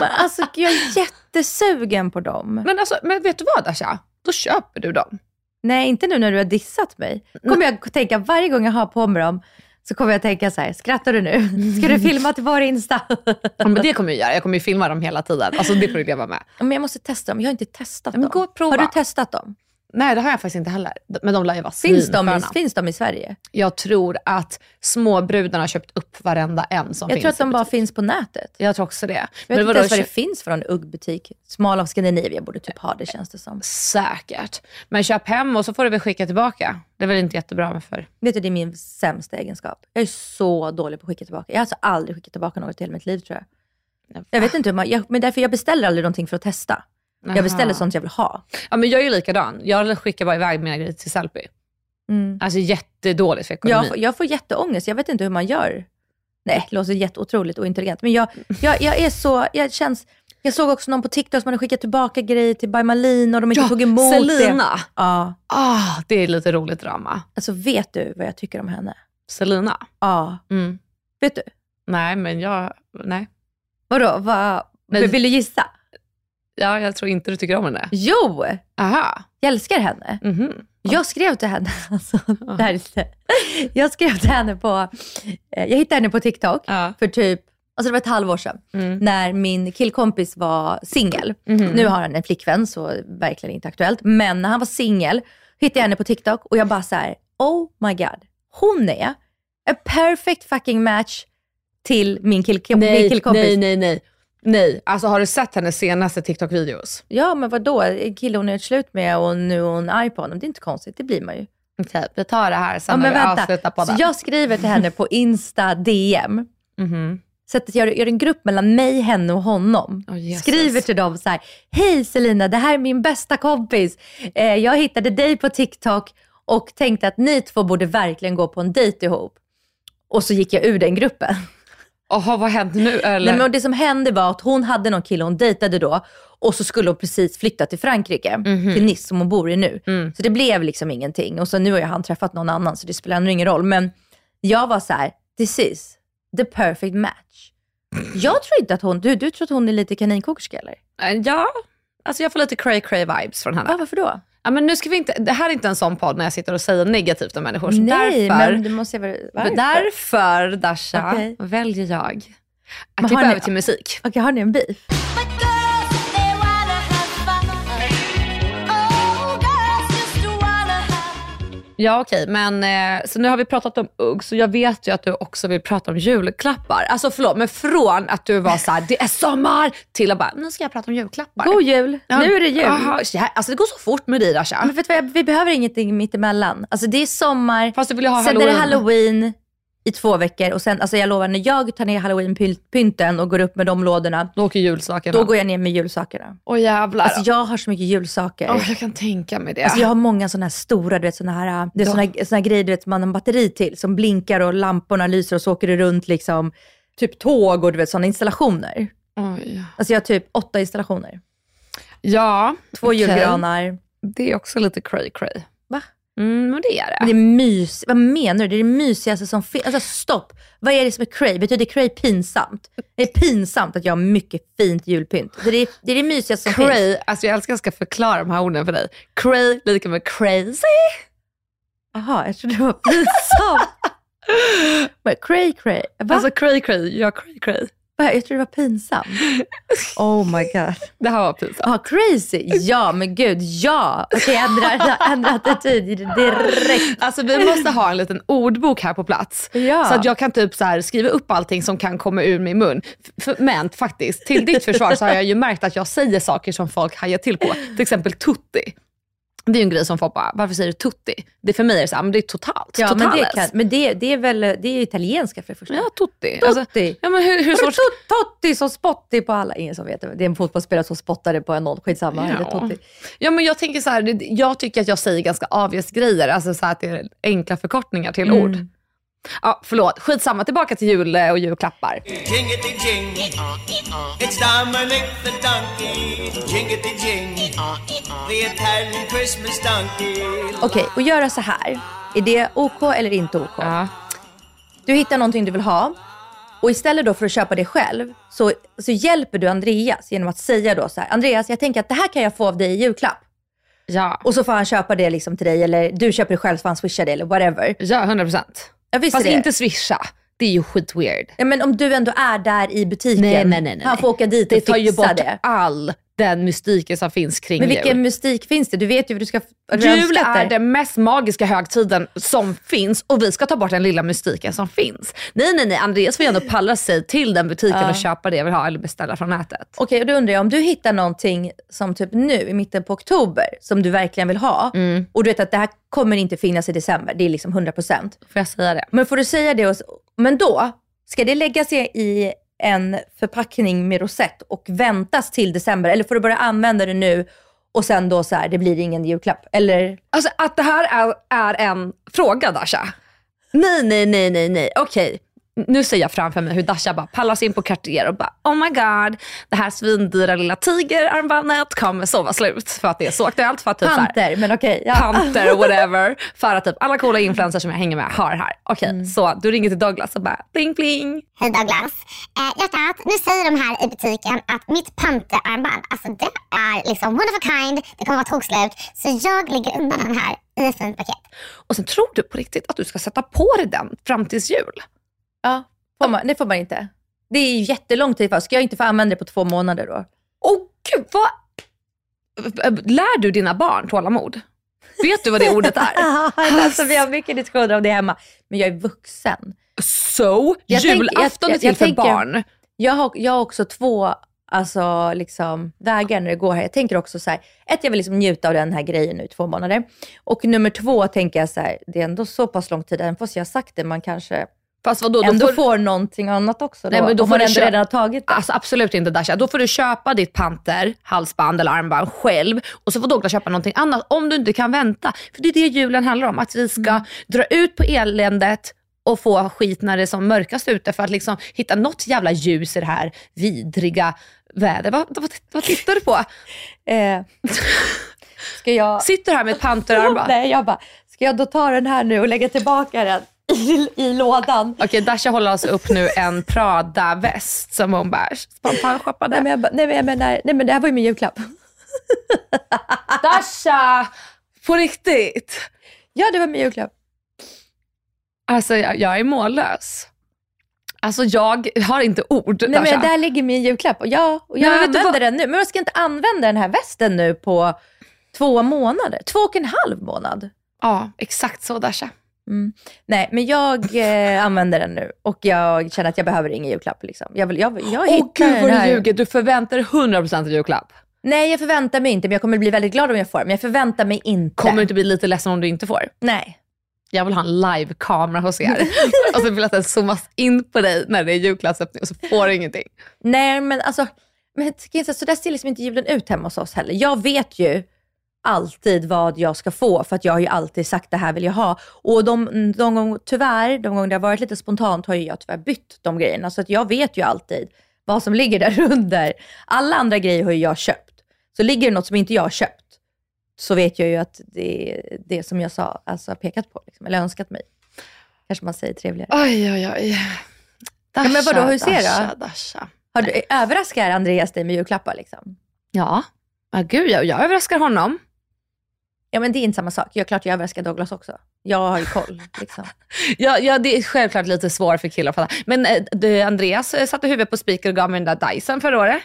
[SPEAKER 2] Men alltså jag är jättesugen på dem.
[SPEAKER 3] Men, alltså, men vet du vad Asha? Då köper du dem.
[SPEAKER 2] Nej, inte nu när du har dissat mig. kommer jag tänka varje gång jag har på mig dem, så kommer jag tänka så här, skrattar du nu? Ska du filma till vår Insta?
[SPEAKER 3] Ja, men det kommer jag göra. Jag kommer ju filma dem hela tiden. Alltså det får du leva med.
[SPEAKER 2] men jag måste testa dem, jag har inte testat
[SPEAKER 3] Men
[SPEAKER 2] dem.
[SPEAKER 3] gå och prova.
[SPEAKER 2] Har du testat dem?
[SPEAKER 3] Nej, det har jag faktiskt inte heller. Men de lär ju vara
[SPEAKER 2] Finns de, i, finns de i Sverige?
[SPEAKER 3] Jag tror att småbrudarna har köpt upp varenda en som
[SPEAKER 2] Jag
[SPEAKER 3] finns
[SPEAKER 2] tror att de bara finns på nätet.
[SPEAKER 3] Jag tror också det.
[SPEAKER 2] Jag vet
[SPEAKER 3] Men
[SPEAKER 2] inte
[SPEAKER 3] vadå,
[SPEAKER 2] ens vad det finns för en uggbutik. Smal av Scandinavia borde typ ha det känns det som.
[SPEAKER 3] Säkert. Men köp hem och så får du väl skicka tillbaka. Det är väl inte jättebra med för.
[SPEAKER 2] Vet du, det är min sämsta egenskap. Jag är så dålig på att skicka tillbaka. Jag har alltså aldrig skickat tillbaka något i hela mitt liv tror jag. Jag vet inte hur man, jag, men därför jag beställer aldrig någonting för att testa. Jag beställer sånt jag vill ha.
[SPEAKER 3] Ja, men jag är ju likadan. Jag skickar bara iväg mina grejer till Sellpy.
[SPEAKER 2] Mm.
[SPEAKER 3] Alltså jättedåligt för ekonomin.
[SPEAKER 2] Jag, får- jag får jätteångest, jag vet inte hur man gör. Nej, det låter jätteotroligt ointelligent. Men jag, jag, jag är så, jag känns, jag såg också någon på TikTok som hade skickat tillbaka grejer till By Malin och de inte
[SPEAKER 3] Ja,
[SPEAKER 2] tog emot det.
[SPEAKER 3] Selina.
[SPEAKER 2] Ja,
[SPEAKER 3] Ah, det är lite roligt drama.
[SPEAKER 2] alltså vet du vad jag tycker om henne?
[SPEAKER 3] Selina?
[SPEAKER 2] Ja,
[SPEAKER 3] Mm.
[SPEAKER 2] vet du?
[SPEAKER 3] Nej, men jag... Nej.
[SPEAKER 2] Vadå, vad,
[SPEAKER 3] Nej.
[SPEAKER 2] vill du gissa?
[SPEAKER 3] Ja, jag tror inte du tycker om henne.
[SPEAKER 2] Jo,
[SPEAKER 3] Aha.
[SPEAKER 2] jag älskar henne.
[SPEAKER 3] Mhm.
[SPEAKER 2] Jag skrev till henne, alltså, det här är lite, jag skrev till henne på, eh, jag hittade henne på TikTok
[SPEAKER 3] Ja.
[SPEAKER 2] för typ, alltså det var ett halvår sedan,
[SPEAKER 3] Mm.
[SPEAKER 2] när min killkompis var singel.
[SPEAKER 3] Mhm.
[SPEAKER 2] Nu har han en flickvän, så verkligen inte aktuellt. Men när han var singel hittade jag henne på TikTok och jag bara så här: oh my god, hon är a perfect fucking match till min, kill, min killkompis.
[SPEAKER 3] nej, nej, nej. Nej, alltså har du sett hennes senaste TikTok-videos?
[SPEAKER 2] Ja, men vadå? En kille hon är slut med och nu är hon arg på honom. Det är inte konstigt, det blir man ju.
[SPEAKER 3] Okej, vi tar det här sen
[SPEAKER 2] Ja,
[SPEAKER 3] när vi
[SPEAKER 2] vänta.
[SPEAKER 3] avslutar
[SPEAKER 2] Så
[SPEAKER 3] podden.
[SPEAKER 2] jag skriver till henne på Insta DM.
[SPEAKER 3] Mhm.
[SPEAKER 2] Så att jag gör en grupp mellan mig, henne och honom.
[SPEAKER 3] Jesus.
[SPEAKER 2] Skriver till dem så här, hej Selina, det här är min bästa kompis. Eh, jag hittade dig på TikTok och tänkte att ni två borde verkligen gå på en dejt ihop. Och så gick jag ur den gruppen.
[SPEAKER 3] Jaha, vad hände nu? Eller?
[SPEAKER 2] Nej, men det som hände var att hon hade någon kille hon dejtade då och så skulle hon precis flytta till Frankrike,
[SPEAKER 3] Mhm.
[SPEAKER 2] till Nice som hon bor i nu.
[SPEAKER 3] Mm.
[SPEAKER 2] Så det blev liksom ingenting. Och så nu har ju han träffat någon annan så det spelar ändå ingen roll. Men jag var så här, this is the perfect match. Jag tror inte att hon, du, du tror att hon är lite kaninkokerska eller?
[SPEAKER 3] Ja, alltså jag får lite cray cray vibes från henne.
[SPEAKER 2] Ja, varför då?
[SPEAKER 3] Ja, men nu ska vi inte, det här är inte en sån podd när jag sitter och säger negativt om människor. Så
[SPEAKER 2] Nej,
[SPEAKER 3] därför,
[SPEAKER 2] men du måste varför.
[SPEAKER 3] därför Dasha,
[SPEAKER 2] Okej.
[SPEAKER 3] väljer jag
[SPEAKER 2] Men
[SPEAKER 3] att klippa
[SPEAKER 2] ni-
[SPEAKER 3] över till musik.
[SPEAKER 2] Okej, har ni en beef?
[SPEAKER 3] Ja okej, men eh, så nu har vi pratat om ugg, så jag vet ju att du också vill prata om julklappar. Alltså förlåt, men från att du var så här, det är sommar, till att bara, nu ska jag prata om julklappar.
[SPEAKER 2] God jul!
[SPEAKER 3] Ja,
[SPEAKER 2] Nu är det jul.
[SPEAKER 3] Aha, alltså det går så fort med dig Dasha.
[SPEAKER 2] Men vet du vad, vi behöver ingenting mittemellan. Alltså det är sommar,
[SPEAKER 3] Fast du vill ha
[SPEAKER 2] sen är
[SPEAKER 3] halloween.
[SPEAKER 2] det halloween i två veckor och sen, alltså jag lovar, när jag tar ner halloweenpynten och går upp med de lådorna,
[SPEAKER 3] Då åker julsakerna.
[SPEAKER 2] då går jag ner med julsakerna.
[SPEAKER 3] Åh jävlar.
[SPEAKER 2] Alltså jag har så mycket julsaker.
[SPEAKER 3] Åh, jag kan tänka mig det.
[SPEAKER 2] Alltså jag har många sådana här stora, du vet sådana här, det är
[SPEAKER 3] Ja.
[SPEAKER 2] såna, här- såna här grejer du vet, man har en batteri till, som blinkar och lamporna lyser och så åker det runt liksom, typ tåg och du vet sådana installationer.
[SPEAKER 3] Oj.
[SPEAKER 2] Alltså jag har typ åtta installationer.
[SPEAKER 3] Ja,
[SPEAKER 2] Två
[SPEAKER 3] okej.
[SPEAKER 2] julgranar.
[SPEAKER 3] Det är också lite cray cray. Mm, men det är det.
[SPEAKER 2] Det är mys, vad menar du? Det är det mysigaste som finns. Alltså stopp. Vad är det som är cray? Betyder cray pinsamt? Det är pinsamt att jag har mycket fint julpynt. Det är det, är det mysigaste som finns.
[SPEAKER 3] Cray, alltså jag älskar att jag ska förklara de här orden för dig. Cray lika med crazy.
[SPEAKER 2] Jaha, jag trodde det var pinsamt. Men cray cray. Va?
[SPEAKER 3] Alltså cray cray, ja cray cray.
[SPEAKER 2] Jag trodde det var pinsamt. Oh my god.
[SPEAKER 3] Det här var pinsamt.
[SPEAKER 2] Ja, crazy. Ja, men gud, ja. Okej, jag ändrar, ändrar attityd direkt.
[SPEAKER 3] Alltså vi måste ha en liten ordbok här på plats.
[SPEAKER 2] Ja.
[SPEAKER 3] Så att jag kan typ så här skriva upp allting som kan komma ur min mun. F- men faktiskt, till ditt försvar så har jag ju märkt att jag säger saker som folk hajar till på. Till exempel tutti. Det är ju en grej som folk bara, varför säger du tutti? Det för mig är det så här, men det är totalt.
[SPEAKER 2] Ja, men, det, kan, men det, det är väl det är italienska för det första.
[SPEAKER 3] Ja, tutti.
[SPEAKER 2] Tutti.
[SPEAKER 3] ja, men hur, hur.
[SPEAKER 2] Tot- Totti som Spotti på alla. Ingen som vet det. Det är en fotbollsspelare som spottade på en noll. Skitsamma.
[SPEAKER 3] Ja.
[SPEAKER 2] Totti.
[SPEAKER 3] Ja, men jag tänker så här, jag tycker att jag säger ganska obvious grejer, alltså så här att det är enkla förkortningar till ord. Ja, förlåt, skitsamma, tillbaka till jul eh, och julklappar.
[SPEAKER 2] Okej, och göra så här. Är det OK eller inte OK?
[SPEAKER 3] Ja.
[SPEAKER 2] Du hittar någonting du vill ha och istället då för att köpa det själv så, så hjälper du Andreas genom att säga då så här. Andreas, jag tänker att det här kan jag få av dig i julklapp.
[SPEAKER 3] Ja,
[SPEAKER 2] Och så får han köpa det liksom till dig eller du köper det själv så får han swisha det eller whatever.
[SPEAKER 3] ja 100 procent.
[SPEAKER 2] Ja, visst
[SPEAKER 3] Fast
[SPEAKER 2] det.
[SPEAKER 3] inte swisha, det är ju skitweird.
[SPEAKER 2] Ja, men om du ändå är där i butiken.
[SPEAKER 3] Nej, nej, nej, nej.
[SPEAKER 2] Han får åka dit
[SPEAKER 3] Det
[SPEAKER 2] och
[SPEAKER 3] tar ju
[SPEAKER 2] fixa
[SPEAKER 3] bort
[SPEAKER 2] det.
[SPEAKER 3] all den mystiken som finns kring
[SPEAKER 2] Men vilken
[SPEAKER 3] jul.
[SPEAKER 2] mystik finns det? Du vet ju vad du ska...
[SPEAKER 3] Jul är den mest magiska högtiden som finns och vi ska ta bort den lilla mystiken som finns. Nej, nej, nej. Andreas får ju ändå palla sig till den butiken och köpa det jag vill ha eller beställa från nätet.
[SPEAKER 2] Okej, och då undrar jag om du hittar någonting som typ nu i mitten på oktober som du verkligen vill ha
[SPEAKER 3] Mm.
[SPEAKER 2] och du vet att det här kommer inte finnas i december, det är liksom 100%.
[SPEAKER 3] Får jag säga det?
[SPEAKER 2] Men får du säga det, och, men då ska det läggas i en förpackning med rosett och väntas till december eller får du börja använda det nu och sen då så här, det blir ingen julklapp? Eller?
[SPEAKER 3] Alltså att det här är, är en fråga Dasha. Nej, nej, nej, nej, nej. Okej. Nu ser jag framför mig hur Dasha bara pallas in på Cartier och bara oh my god, det här svindyra lilla tigerarmbandet kommer så vara slut. För att det är så aktuellt. För att typ så här-
[SPEAKER 2] Panter, men okej. ja.
[SPEAKER 3] Panter whatever. För att typ alla coola influencers som jag hänger med har det här. Okej, så du ringer till Douglas och bara bling bling.
[SPEAKER 4] Hej Douglas. Eh, hjärtat, nu säger de här i butiken att mitt panterarmband, alltså det är liksom one of a kind, det kommer vara tokslut. Så jag lägger undan den här i ett fint paket.
[SPEAKER 3] Och sen tror du på riktigt att du ska sätta på dig den fram tills jul?
[SPEAKER 2] Ja, får man, det får man inte. Det är ju jättelång tid kvar. Ska jag inte få använda det på två månader då?
[SPEAKER 3] Åh gud, vad... Lär du dina barn tålamod? Vet du vad det ordet är?
[SPEAKER 2] alltså, vi har mycket diskussioner om det hemma. Men jag är vuxen.
[SPEAKER 3] So,
[SPEAKER 2] Jag
[SPEAKER 3] julafton är till för barn.
[SPEAKER 2] Jag har, jag har också två alltså, liksom, vägar när det går här. Jag tänker också så här, ett, jag vill liksom njuta av den här grejen nu i två månader. Och nummer två tänker jag så här, det är ändå så pass lång tid, även fast jag har sagt det, man kanske
[SPEAKER 3] Fast vadå, då
[SPEAKER 2] ändå
[SPEAKER 3] får,
[SPEAKER 2] får, någonting annat också. Då,
[SPEAKER 3] Nej, men då
[SPEAKER 2] om
[SPEAKER 3] får
[SPEAKER 2] man
[SPEAKER 3] du
[SPEAKER 2] ändå redan har tagit det.
[SPEAKER 3] Alltså absolut inte Dasha. Då får du köpa ditt panter, halsband eller armband själv och så får Douglas köpa någonting annat om du inte kan vänta. För det är det julen handlar om, att vi ska
[SPEAKER 2] Mm.
[SPEAKER 3] dra ut på eländet och få skit när det är som mörkast ute för att liksom hitta något jävla ljus i det här vidriga vädret. Vad, vad, vad tittar du på?
[SPEAKER 2] Eh, ska jag...
[SPEAKER 3] Sitter här med ett panterarmband.
[SPEAKER 2] Nej, jag bara, ska jag då ta den här nu och lägga tillbaka den i, i lådan?
[SPEAKER 3] Okej, Dasha håller alltså upp nu en Prada-väst som hon bara spontanshoppade.
[SPEAKER 2] Nej men, jag, bara, nej, men jag menar, nej men det här var ju min julklapp.
[SPEAKER 3] Dasha! På riktigt?
[SPEAKER 2] Ja, det var min julklapp.
[SPEAKER 3] Alltså jag, jag är mållös. Alltså jag har inte ord.
[SPEAKER 2] Nej
[SPEAKER 3] Dasha.
[SPEAKER 2] men där ligger min julklapp och jag, och jag
[SPEAKER 3] Nej,
[SPEAKER 2] använder den nu. Men jag ska inte använda den här västen nu på två månader. Två och en halv månad.
[SPEAKER 3] Ja, exakt så Dasha.
[SPEAKER 2] Nej, men jag eh, använder den nu och jag känner att jag behöver ingen julklapp. Liksom. Jag, vill, jag, jag
[SPEAKER 3] Åh
[SPEAKER 2] hittar
[SPEAKER 3] gud vad du ljuger, du förväntar dig 100% en julklapp.
[SPEAKER 2] Nej, jag förväntar mig inte, men jag kommer bli väldigt glad om jag får. Men jag förväntar mig inte.
[SPEAKER 3] Kommer du inte bli lite ledsen om du inte får?
[SPEAKER 2] Nej.
[SPEAKER 3] Jag vill ha en live-kamera hos er. och så vill jag att den zoomas in på dig när det är julklappsöppning och så får du ingenting. Nej,
[SPEAKER 2] men alltså, men, så där ser liksom inte julen ut hemma hos oss heller. Jag vet ju alltid vad jag ska få, för att jag har ju alltid sagt det här vill jag ha. Och de, de gånger, tyvärr, de gånger det har varit lite spontant har ju jag tyvärr bytt de grejerna. Så att jag vet ju alltid vad som ligger där under. Alla andra grejer har ju jag köpt. Så ligger det något som inte jag har köpt, så vet jag ju att det är det som jag sa, alltså pekat på, liksom, eller önskat mig. Kanske man säger trevligare.
[SPEAKER 3] Oj, oj, oj. Dasha,
[SPEAKER 2] men vadå, hur ser du?
[SPEAKER 3] Dasha, Dasha.
[SPEAKER 2] Har du, överraskar Andreas dig med julklappar? Liksom?
[SPEAKER 3] Ja, ja gud jag, jag överraskar honom.
[SPEAKER 2] Ja men det är inte samma sak. Jag klart jag överraskar Douglas också. Jag har ju koll. Liksom.
[SPEAKER 3] Ja, ja, det är självklart lite svårt för killar att fatta. Men eh, du, Andreas eh, satte huvudet på spiker och gav mig den där Dyson förra året.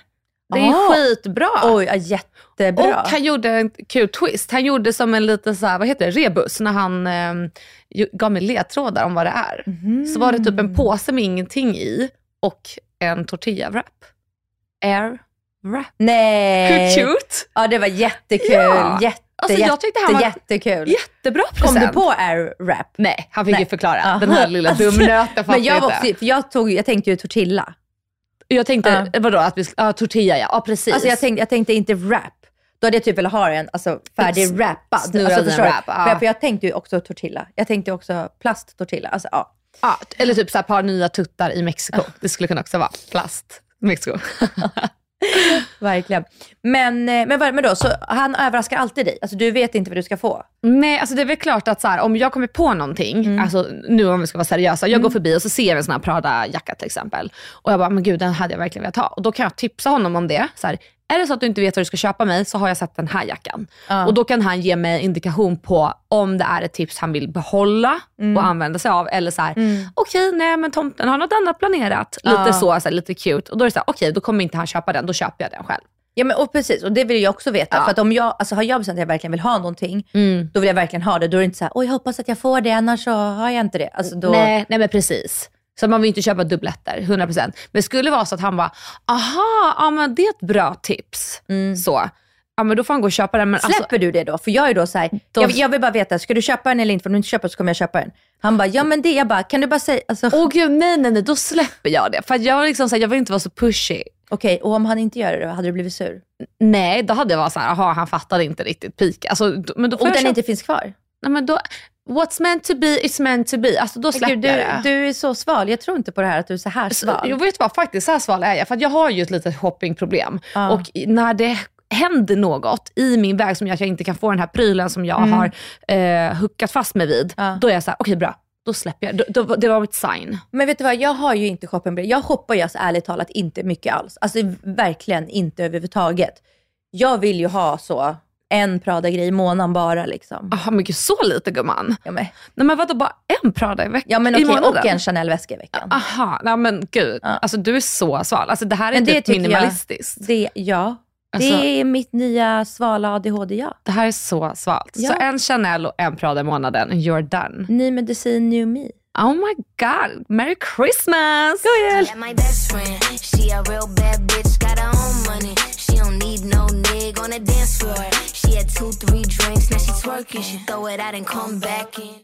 [SPEAKER 3] Det är
[SPEAKER 2] Ah.
[SPEAKER 3] skitbra.
[SPEAKER 2] Oj, ja, jättebra.
[SPEAKER 3] Och han gjorde en kul twist. Han gjorde som en liten så här, vad heter det, rebus när han eh, gav mig ledtrådar om vad det är. Så var det typ en påse med ingenting i och en tortilla-wrap. Air wrap.
[SPEAKER 2] Nej.
[SPEAKER 3] Hur cute?
[SPEAKER 2] Ja det var jättekul.
[SPEAKER 3] Ja.
[SPEAKER 2] Jätte,
[SPEAKER 3] Alltså, jag tyckte han var-
[SPEAKER 2] jättekul.
[SPEAKER 3] Jättebra present.
[SPEAKER 2] Kom du på air wrap?
[SPEAKER 3] Nej, han fick
[SPEAKER 2] Nej.
[SPEAKER 3] ju förklara.
[SPEAKER 2] Ja.
[SPEAKER 3] Den här lilla dumnöten
[SPEAKER 2] Men jag, var också, för jag, tog, jag tänkte ju tortilla.
[SPEAKER 3] Jag tänkte, vadå, att vi, ja tortilla ja, ja precis.
[SPEAKER 2] Alltså jag tänkte, jag tänkte inte wrap. Då hade jag typ velat ha en alltså, färdig wrappad.
[SPEAKER 3] snurrad
[SPEAKER 2] Alltså,
[SPEAKER 3] wrap, ja.
[SPEAKER 2] För- jag tänkte ju också tortilla. Jag tänkte också plasttortilla. Alltså, ja.
[SPEAKER 3] ja, eller typ så här, par nya tuttar i Mexiko. Det skulle kunna också vara plast. Mexiko.
[SPEAKER 2] Verkligen. Men, eh, men, men då, så han överraskar alltid dig? Alltså du vet inte vad du ska få?
[SPEAKER 3] Nej, alltså det är väl klart att så här, om jag kommer på någonting, alltså nu om vi ska vara seriösa, jag går förbi och så ser jag en sån här Prada-jacka till exempel. Och jag bara, men gud den hade jag verkligen velat ha. Och då kan jag tipsa honom om det. Så här, är det så att du inte vet vad du ska köpa mig så har jag sett den här jackan. Och då kan han ge mig indikation på om det är ett tips han vill behålla och använda sig av. Eller så här, okej nej men tomten har något annat planerat. Lite
[SPEAKER 2] Ja.
[SPEAKER 3] så, så här, lite cute. Och då är det så här, okej då kommer inte han köpa den, då köper jag den själv.
[SPEAKER 2] Ja men och precis, och det vill jag också veta.
[SPEAKER 3] Ja.
[SPEAKER 2] För att om jag, alltså har jag bestämt att jag verkligen vill ha någonting,
[SPEAKER 3] Mm.
[SPEAKER 2] då vill jag verkligen ha det. Då är det inte så här, oj jag hoppas att jag får det, annars så har jag inte det. Alltså då,
[SPEAKER 3] Nej, nej men precis. Så man vill inte köpa dubbletter, 100%. Men det skulle vara så att han bara, aha, ja, men det är ett bra tips. Så. Ja men då får han gå och köpa den. Men
[SPEAKER 2] Släpper
[SPEAKER 3] alltså,
[SPEAKER 2] du det då? För jag är då så här,
[SPEAKER 3] Då-
[SPEAKER 2] jag, jag vill bara veta, ska du köpa den eller inte? För om du inte köper så kommer jag köpa den. Han bara, ja men det, jag bara, kan du bara säga, alltså,
[SPEAKER 3] åh gud nej nej nej, då släpper jag det. För jag, liksom så här, jag vill inte vara så pushy.
[SPEAKER 2] okej, och om han inte gör det då, hade du blivit sur?
[SPEAKER 3] Nej, då hade jag varit så här, aha han fattade inte riktigt pik. Alltså, men då får jag
[SPEAKER 2] den
[SPEAKER 3] köpa,
[SPEAKER 2] inte finns kvar?
[SPEAKER 3] nej, men då, what's meant to be is meant to be. Alltså då släpper
[SPEAKER 2] Gud,
[SPEAKER 3] jag
[SPEAKER 2] du,
[SPEAKER 3] det.
[SPEAKER 2] du är så sval. Jag tror inte på det här att du är så här
[SPEAKER 3] Så,
[SPEAKER 2] sval.
[SPEAKER 3] jag vet vad, faktiskt så här sval är jag. För jag har ju ett litet shoppingproblem.
[SPEAKER 2] Ja.
[SPEAKER 3] Och när det händer något i min väg som gör att jag inte kan få den här prylen som jag har eh, huckat fast mig vid.
[SPEAKER 2] Mm. Ja.
[SPEAKER 3] Då är jag så här, okej bra. Då släpper jag. Då, då, det var mitt sign.
[SPEAKER 2] Men vet du vad, jag har ju inte shoppingbredd. Jag shoppar ju alltså ärligt talat inte mycket alls. Alltså verkligen inte överhuvudtaget. Jag vill ju ha så en Prada-grej i månaden bara liksom.
[SPEAKER 3] Jaha, men gud så lite gumman.
[SPEAKER 2] Ja men,
[SPEAKER 3] Nej men vadå, bara en Prada i veckan?
[SPEAKER 2] ja, men okej,
[SPEAKER 3] månaden?
[SPEAKER 2] och en Chanel-väska i veckan.
[SPEAKER 3] Aha, nej men gud.
[SPEAKER 2] Ja.
[SPEAKER 3] Alltså du är så sval. Alltså det här är
[SPEAKER 2] Men det
[SPEAKER 3] typ
[SPEAKER 2] tycker jag-
[SPEAKER 3] minimalistiskt.
[SPEAKER 2] Det, ja,
[SPEAKER 3] Alltså-
[SPEAKER 2] det är mitt nya svala ADHD, ja.
[SPEAKER 3] Det här är så svalt.
[SPEAKER 2] Ja.
[SPEAKER 3] Så en Chanel och en Prada i månaden, you're done.
[SPEAKER 2] Ny medicin, new me.
[SPEAKER 3] Oh my god, Merry Christmas! Go
[SPEAKER 5] Like my best friend, she a real bad bitch, got her own money. She don't need no nigga on the dance floor. She had two, three drinks, now she twerking. She throw it out and come back in.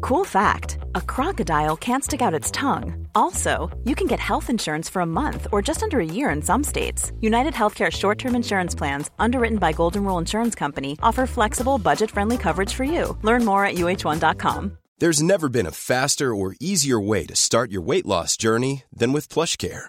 [SPEAKER 6] Cool fact a crocodile can't stick out its tongue. Also, you can get health insurance for a month or just under a year in some states. United Healthcare short term insurance plans, underwritten by Golden Rule Insurance Company, offer flexible, budget friendly coverage for you. Learn more at uh1.com.
[SPEAKER 7] There's never been a faster or easier way to start your weight loss journey than with PlushCare.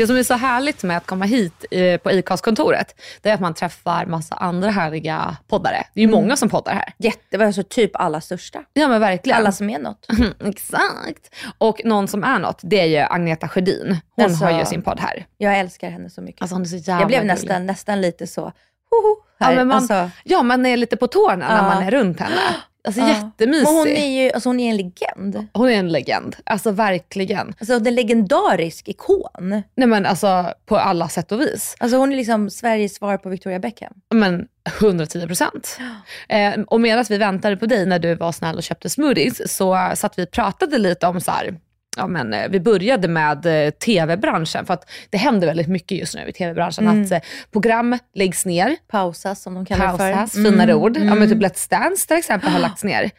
[SPEAKER 3] Det som är så härligt med att komma hit eh, på ICAS-kontoret, det är att man träffar massa andra härliga poddare. Det är ju många som poddar här.
[SPEAKER 2] Jätte, alltså typ alla största.
[SPEAKER 3] Ja men verkligen.
[SPEAKER 2] Alla som är något.
[SPEAKER 3] Exakt. Och någon som är något, det är ju Agneta Sjödin. Hon
[SPEAKER 2] Alltså-
[SPEAKER 3] har ju sin podd här.
[SPEAKER 2] Jag älskar henne så mycket.
[SPEAKER 3] Alltså hon är så jävla
[SPEAKER 2] jag blev
[SPEAKER 3] gullig.
[SPEAKER 2] nästan, nästan lite så, hoho, här.
[SPEAKER 3] Ja, men man,
[SPEAKER 2] alltså,
[SPEAKER 3] ja, man är lite på tårna när
[SPEAKER 2] Ja.
[SPEAKER 3] man är runt henne. Alltså
[SPEAKER 2] ja.
[SPEAKER 3] jättemysig.
[SPEAKER 2] Men hon är ju alltså, hon är en legend.
[SPEAKER 3] Hon är en legend. Alltså verkligen.
[SPEAKER 2] Alltså en legendarisk ikon.
[SPEAKER 3] Nej men alltså på alla sätt och vis.
[SPEAKER 2] Alltså hon är liksom Sveriges svar på Victoria Beckham.
[SPEAKER 3] Men 110 procent. Eh, och medan vi väntade på dig när du var snäll och köpte smoothies så satt vi och pratade lite om så här, ja men eh, vi började med eh, tv-branschen för att det händer väldigt mycket just nu i tv-branschen. Att eh, program läggs ner,
[SPEAKER 2] Pausas som de kallar det
[SPEAKER 3] pausas,
[SPEAKER 2] för. Mm.
[SPEAKER 3] finare ord. Ja men typ Let's Dance till exempel har lagts ner.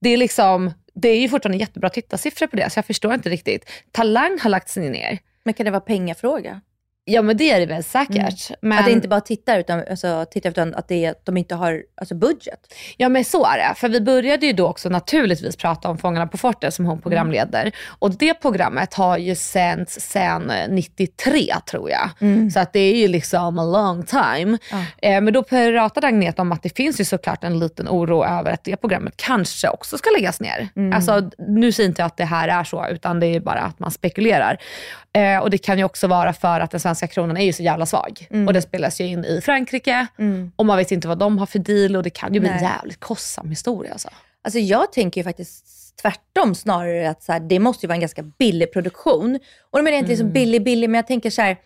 [SPEAKER 3] Det är liksom, det är ju fortfarande jättebra tittarsiffror på det så jag förstår inte riktigt. Talang har lagts ner.
[SPEAKER 2] Men kan det vara pengafråga?
[SPEAKER 3] Ja men det är det väl säkert. Men...
[SPEAKER 2] Att det inte bara tittar utan, alltså, tittar utan att det de inte har alltså, budget.
[SPEAKER 3] Ja men så är det. För vi började ju då också naturligtvis prata om Fångarna på fortet som hon programleder. Och det programmet har ju sänts sen eh, 93 tror jag. Så att det är ju liksom a long time. Eh, men då pratade Agneta om att det finns ju såklart en liten oro över att det programmet kanske också ska läggas ner. Alltså nu säger inte jag att det här är så utan det är bara att man spekulerar. Eh, och det kan ju också vara för att den svenska kronan är ju så jävla svag. Och det spelas ju in i Frankrike och man vet inte vad de har för deal och det kan ju bli en jävligt kostsam historia. Alltså.
[SPEAKER 2] Alltså jag tänker ju faktiskt tvärtom snarare att så här, det måste ju vara en ganska billig produktion. Och då menar jag inte liksom billig, billig, men jag tänker så här,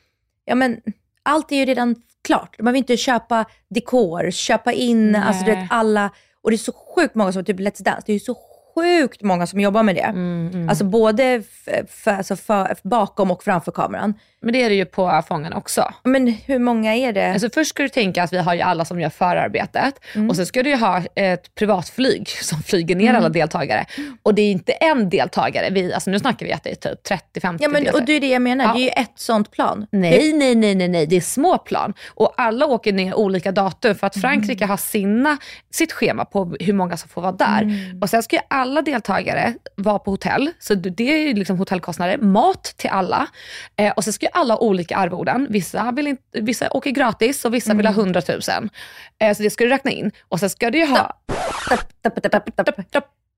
[SPEAKER 2] ja men allt är ju redan klart. Man vill inte köpa dekor, köpa in, alltså du vet alla, och det är så sjukt många som, typ Let's Dance, det är ju så sjukt många som jobbar med det. Alltså både f- f- alltså för, bakom och framför kameran.
[SPEAKER 3] Men det är det ju på Fångarna också.
[SPEAKER 2] Men hur många är det?
[SPEAKER 3] Alltså först ska du tänka att vi har ju alla som gör förarbetet och sen ska du ju ha ett privatflyg som flyger ner alla deltagare. Och det är inte en deltagare, vi, alltså nu snackar vi att det är typ 30-50
[SPEAKER 2] ja men och det är det jag menar,
[SPEAKER 3] Ja.
[SPEAKER 2] det är ju ett sånt plan.
[SPEAKER 3] Nej, nej, nej, nej, nej, det är små plan. Och alla åker ner olika datum för att Frankrike har sina, sitt schema på hur många som får vara där. Och sen ska ju alla alla deltagare var på hotell, så det är liksom hotellkostnader, mat till alla. Eh, och sen ska ju alla ha olika arvoden. Vissa, vill inte, vissa åker gratis och vissa vill ha 100 000. Eh, så det ska du räkna in. Och sen ska du ju ha...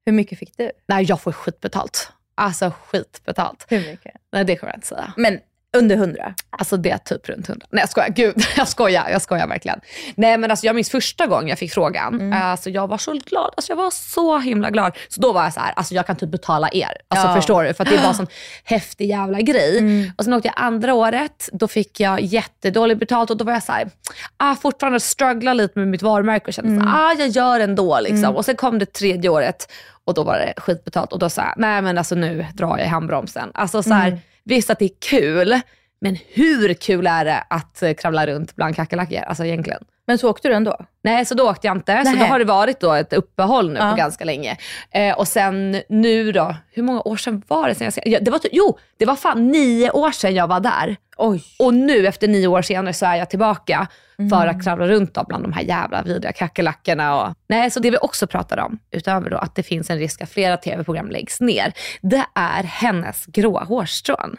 [SPEAKER 2] Hur mycket fick du?
[SPEAKER 3] Nej, jag får skitbetalt. Alltså skitbetalt.
[SPEAKER 2] Hur mycket?
[SPEAKER 3] Nej, det kommer jag inte säga.
[SPEAKER 2] Men under hundra?
[SPEAKER 3] Alltså det är typ runt 100. Nej jag skojar, gud jag skojar, jag skojar verkligen. Nej men alltså jag minns första gången jag fick frågan,
[SPEAKER 2] Mm.
[SPEAKER 3] alltså jag var så glad, alltså jag var så himla glad. Så då var jag så här, alltså jag kan typ betala er. Alltså
[SPEAKER 2] Ja.
[SPEAKER 3] förstår du? För att det var en sån häftig jävla grej.
[SPEAKER 2] Mm.
[SPEAKER 3] Och sen åkte jag andra året, då fick jag jättedåligt betalt och då var jag så här, ah, fortfarande struggla lite med mitt varumärke och kände
[SPEAKER 2] Mm.
[SPEAKER 3] så här, ah, jag gör ändå liksom. Och sen kom det tredje året och då var det skitbetalt och då sa jag, nej men alltså nu drar jag i handbromsen. Alltså så här,
[SPEAKER 2] Mm.
[SPEAKER 3] Visst att det är kul, men hur kul är det att eh, kravla runt bland kackerlackor? Alltså egentligen.
[SPEAKER 2] Men så åkte du ändå?
[SPEAKER 3] Nej, så då åkte jag inte. Så
[SPEAKER 2] Nähä.
[SPEAKER 3] då har det varit då ett uppehåll nu
[SPEAKER 2] Ja.
[SPEAKER 3] på ganska länge. Eh, och sen nu då, hur många år sedan var det sen jag ja, det var Jo, det var fan nio år sedan jag var där.
[SPEAKER 2] Oj.
[SPEAKER 3] Och nu efter nio år senare så är jag tillbaka för
[SPEAKER 2] Mm.
[SPEAKER 3] att kravla runt då bland de här jävla vidriga kackerlackorna. Och... Nej, så det vi också pratar om, utöver då att det finns en risk att flera tv-program läggs ner, det är hennes gråa hårstrån.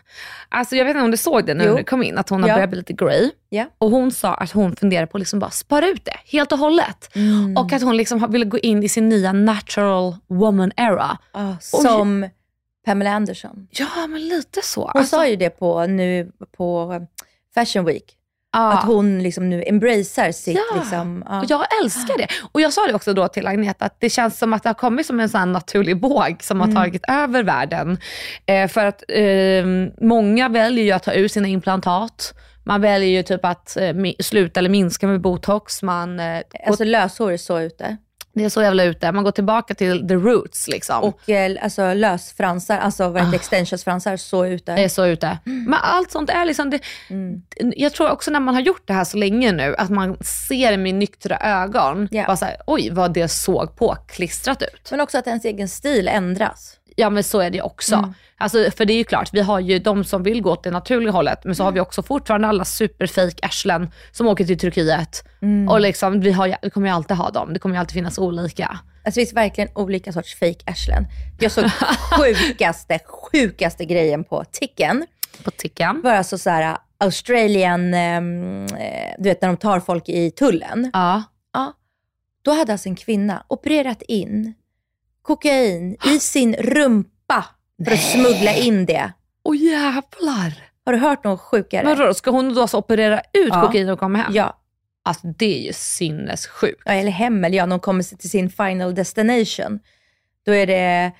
[SPEAKER 3] Alltså jag vet inte om du såg det nu
[SPEAKER 2] Jo.
[SPEAKER 3] när du kom in, att hon har
[SPEAKER 2] Ja.
[SPEAKER 3] börjat bli lite grey.
[SPEAKER 2] Ja.
[SPEAKER 3] Och hon sa att hon funderar på att liksom bara spara ut det helt och hållet.
[SPEAKER 2] Mm.
[SPEAKER 3] Och att hon liksom vill gå in i sin nya natural woman era.
[SPEAKER 2] Ah, som Pamela Anderson.
[SPEAKER 3] Ja, men lite så.
[SPEAKER 2] Hon
[SPEAKER 3] Alltså,
[SPEAKER 2] sa ju det på, nu på Fashion Week.
[SPEAKER 3] ja.
[SPEAKER 2] Att hon liksom nu embracear sitt
[SPEAKER 3] Ja.
[SPEAKER 2] liksom.
[SPEAKER 3] Och jag älskar det. Och jag sa det också då till Agneta att det känns som att det har kommit som en sån naturlig våg som
[SPEAKER 2] Mm.
[SPEAKER 3] har tagit över världen. Eh, för att eh, många väljer ju att ta ut sina implantat. Man väljer ju typ att eh, sluta eller minska med botox. Man, eh,
[SPEAKER 2] Alltså löshår är så ute.
[SPEAKER 3] Det är så jävla ute. Man går tillbaka till the roots liksom.
[SPEAKER 2] Och eh, alltså lösfransar, alltså vad heter det, extensionsfransar, så ute.
[SPEAKER 3] är så ute. Men allt sånt är liksom, det,
[SPEAKER 2] Mm.
[SPEAKER 3] jag tror också när man har gjort det här så länge nu, att man ser med nyktra ögon,
[SPEAKER 2] Ja.
[SPEAKER 3] bara så här, oj vad det såg på klistrat ut.
[SPEAKER 2] Men också att ens egen stil ändras.
[SPEAKER 3] Ja men så är det också.
[SPEAKER 2] Mm.
[SPEAKER 3] Alltså, för det är ju klart, vi har ju de som vill gå åt det naturliga hållet, men så har vi också fortfarande alla superfake arslen som åker till Turkiet.
[SPEAKER 2] Mm.
[SPEAKER 3] Och liksom, vi, har, vi kommer ju alltid ha dem, det kommer ju alltid finnas olika.
[SPEAKER 2] Alltså det finns verkligen olika sorts fake arslen. Jag såg sjukaste, sjukaste grejen på Ticken.
[SPEAKER 3] På tickan.
[SPEAKER 2] var alltså så här Australian, ehm, eh, du vet när de tar folk i tullen.
[SPEAKER 3] Ja.
[SPEAKER 2] Ja. Då hade alltså en kvinna opererat in kokain i sin rumpa för att smuggla in det.
[SPEAKER 3] Åh jävlar.
[SPEAKER 2] Har du hört något sjukare?
[SPEAKER 3] Men vadå, ska hon då alltså operera ut
[SPEAKER 2] Ja.
[SPEAKER 3] kokain och komma hem?
[SPEAKER 2] Ja.
[SPEAKER 3] Alltså det är ju sinnessjukt.
[SPEAKER 2] ja, eller hem, eller ja, när hon kommer till sin final destination. Då är det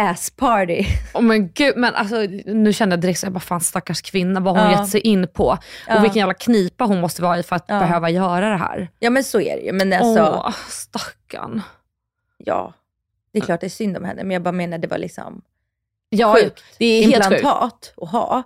[SPEAKER 2] ass party.
[SPEAKER 3] Oh men gud, men alltså, nu kände jag direkt så jag bara fan stackars kvinna, vad hon
[SPEAKER 2] Ja.
[SPEAKER 3] gett sig in på.
[SPEAKER 2] Ja.
[SPEAKER 3] Och vilken jävla knipa hon måste vara i för att
[SPEAKER 2] Ja.
[SPEAKER 3] behöva göra det här.
[SPEAKER 2] Ja men så är det ju. Men alltså,
[SPEAKER 3] Åh, stackarn.
[SPEAKER 2] ja. Det är klart det är synd om henne, men jag bara menar det var liksom
[SPEAKER 3] Ja,
[SPEAKER 2] sjukt.
[SPEAKER 3] det är helt sjukt.
[SPEAKER 2] implantat att ha.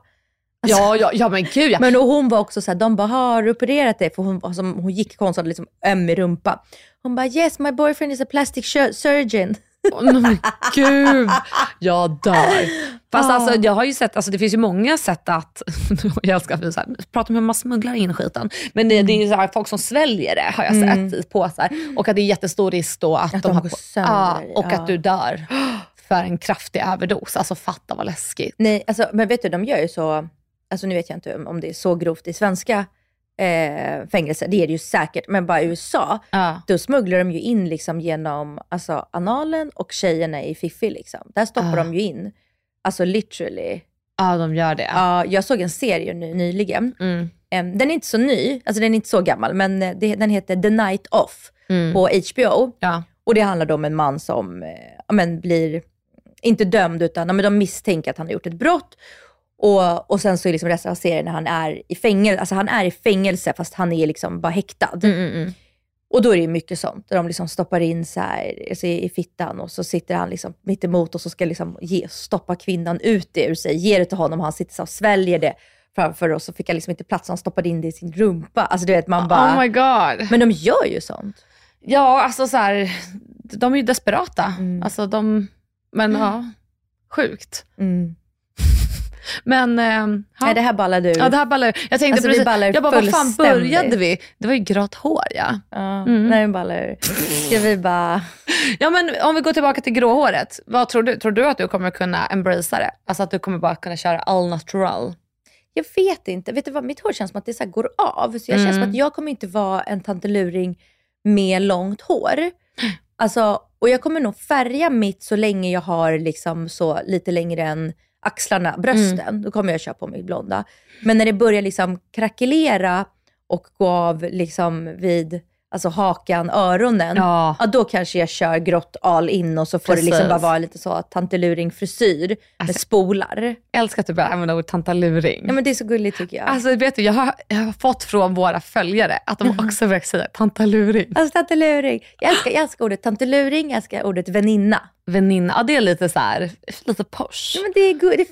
[SPEAKER 3] Ja, ja, ja men gud ja.
[SPEAKER 2] Men och hon var också så här, de bara, har du opererat dig? För hon, som, hon gick konstigt, liksom öm i rumpa. Hon bara, yes my boyfriend is a plastic sur- surgeon.
[SPEAKER 3] Nej, men gud, jag dör. Fast
[SPEAKER 2] Ah.
[SPEAKER 3] alltså, jag har ju sett, alltså, det finns ju många sätt att, jag älskar att vi så här, pratar om hur man smugglar in skiten, men det, det är ju så här, folk som sväljer det har jag
[SPEAKER 2] Mm.
[SPEAKER 3] sett på så här, och att det är jättestor risk då att,
[SPEAKER 2] Att
[SPEAKER 3] de
[SPEAKER 2] de
[SPEAKER 3] har
[SPEAKER 2] går
[SPEAKER 3] på-
[SPEAKER 2] sönder,
[SPEAKER 3] ja, och
[SPEAKER 2] ja.
[SPEAKER 3] att du dör för en kraftig överdos. Alltså fatta vad läskigt.
[SPEAKER 2] Nej, alltså, men vet du, de gör ju så, alltså nu vet jag inte om det är så grovt i svenska eh, fängelser, det är det ju säkert, men bara i USA,
[SPEAKER 3] Ja.
[SPEAKER 2] då smugglar de ju in liksom genom alltså, analen och tjejerna i fiffi. Liksom. Där stoppar
[SPEAKER 3] Ah.
[SPEAKER 2] de ju in, alltså literally.
[SPEAKER 3] ja, de gör det.
[SPEAKER 2] Ja, jag såg en serie ny, nyligen.
[SPEAKER 3] Mm.
[SPEAKER 2] Den är inte så ny, alltså den är inte så gammal, men eh, det, den heter The Night Off
[SPEAKER 3] Mm.
[SPEAKER 2] på HBO.
[SPEAKER 3] Ja.
[SPEAKER 2] Och det handlar då om en man som eh, ja, men blir, inte dömd, utan ja, men de misstänker att han har gjort ett brott. Och, och sen så är liksom resten av serien när han är i fängelse, alltså han är i fängelse fast han är liksom bara häktad.
[SPEAKER 3] Mm, mm, mm.
[SPEAKER 2] Och då är det ju mycket sånt, där de liksom stoppar in så här, alltså i, fittan och så sitter han liksom mitt emot och så ska liksom ge, stoppa kvinnan ut det ur sig, ge det till honom och han sitter så och sväljer det framför och så fick han liksom inte plats, så han stoppade in det i sin rumpa. Alltså du vet, man bara...
[SPEAKER 3] Oh my god.
[SPEAKER 2] Men de gör ju sånt.
[SPEAKER 3] Ja, alltså så här, de är ju desperata.
[SPEAKER 2] Mm.
[SPEAKER 3] Alltså de, men ja, sjukt.
[SPEAKER 2] Mm.
[SPEAKER 3] Men ja.
[SPEAKER 2] Nej, det här ballar du.
[SPEAKER 3] Ja det här ballar Jag tänkte
[SPEAKER 2] Alltså,
[SPEAKER 3] precis,
[SPEAKER 2] ballar
[SPEAKER 3] jag bara vad fan började vi? Det var ju grått hår ja.
[SPEAKER 2] Ja,
[SPEAKER 3] Mm.
[SPEAKER 2] Nej, det ur. Ska vi bara...
[SPEAKER 3] Ja men om vi går tillbaka till gråhåret. Vad tror du? Tror du att du kommer kunna embracea det? Alltså att du kommer bara kunna köra all natural?
[SPEAKER 2] Jag vet inte. Vet du vad? Mitt hår känns som att det så går av. Så jag känns
[SPEAKER 3] Mm.
[SPEAKER 2] som att jag kommer inte vara en tanteluring med långt hår. Alltså, och jag kommer nog färga mitt så länge jag har liksom så lite längre än axlarna, brösten.
[SPEAKER 3] Mm.
[SPEAKER 2] Då kommer jag köra på mitt blonda. Men när det börjar liksom krackelera och gå av liksom vid alltså hakan, öronen.
[SPEAKER 3] Ja.
[SPEAKER 2] Ja, då kanske jag kör grått all in och så får det liksom
[SPEAKER 3] Precis.
[SPEAKER 2] bara vara lite så tanteluring frisyr med
[SPEAKER 3] Alltså-
[SPEAKER 2] spolar.
[SPEAKER 3] Älskar att du börjar använda ordet tantaluring.
[SPEAKER 2] Ja men det är så gulligt tycker jag.
[SPEAKER 3] Alltså vet du, jag har, jag har fått från våra följare att de också börjar säga tantaluring.
[SPEAKER 2] Alltså tanteluring. Jag älskar, jag älskar ordet tanteluring, jag älskar ordet väninna.
[SPEAKER 3] Väninna, ja det är lite så här, lite posh.
[SPEAKER 2] Ja, men det, är det är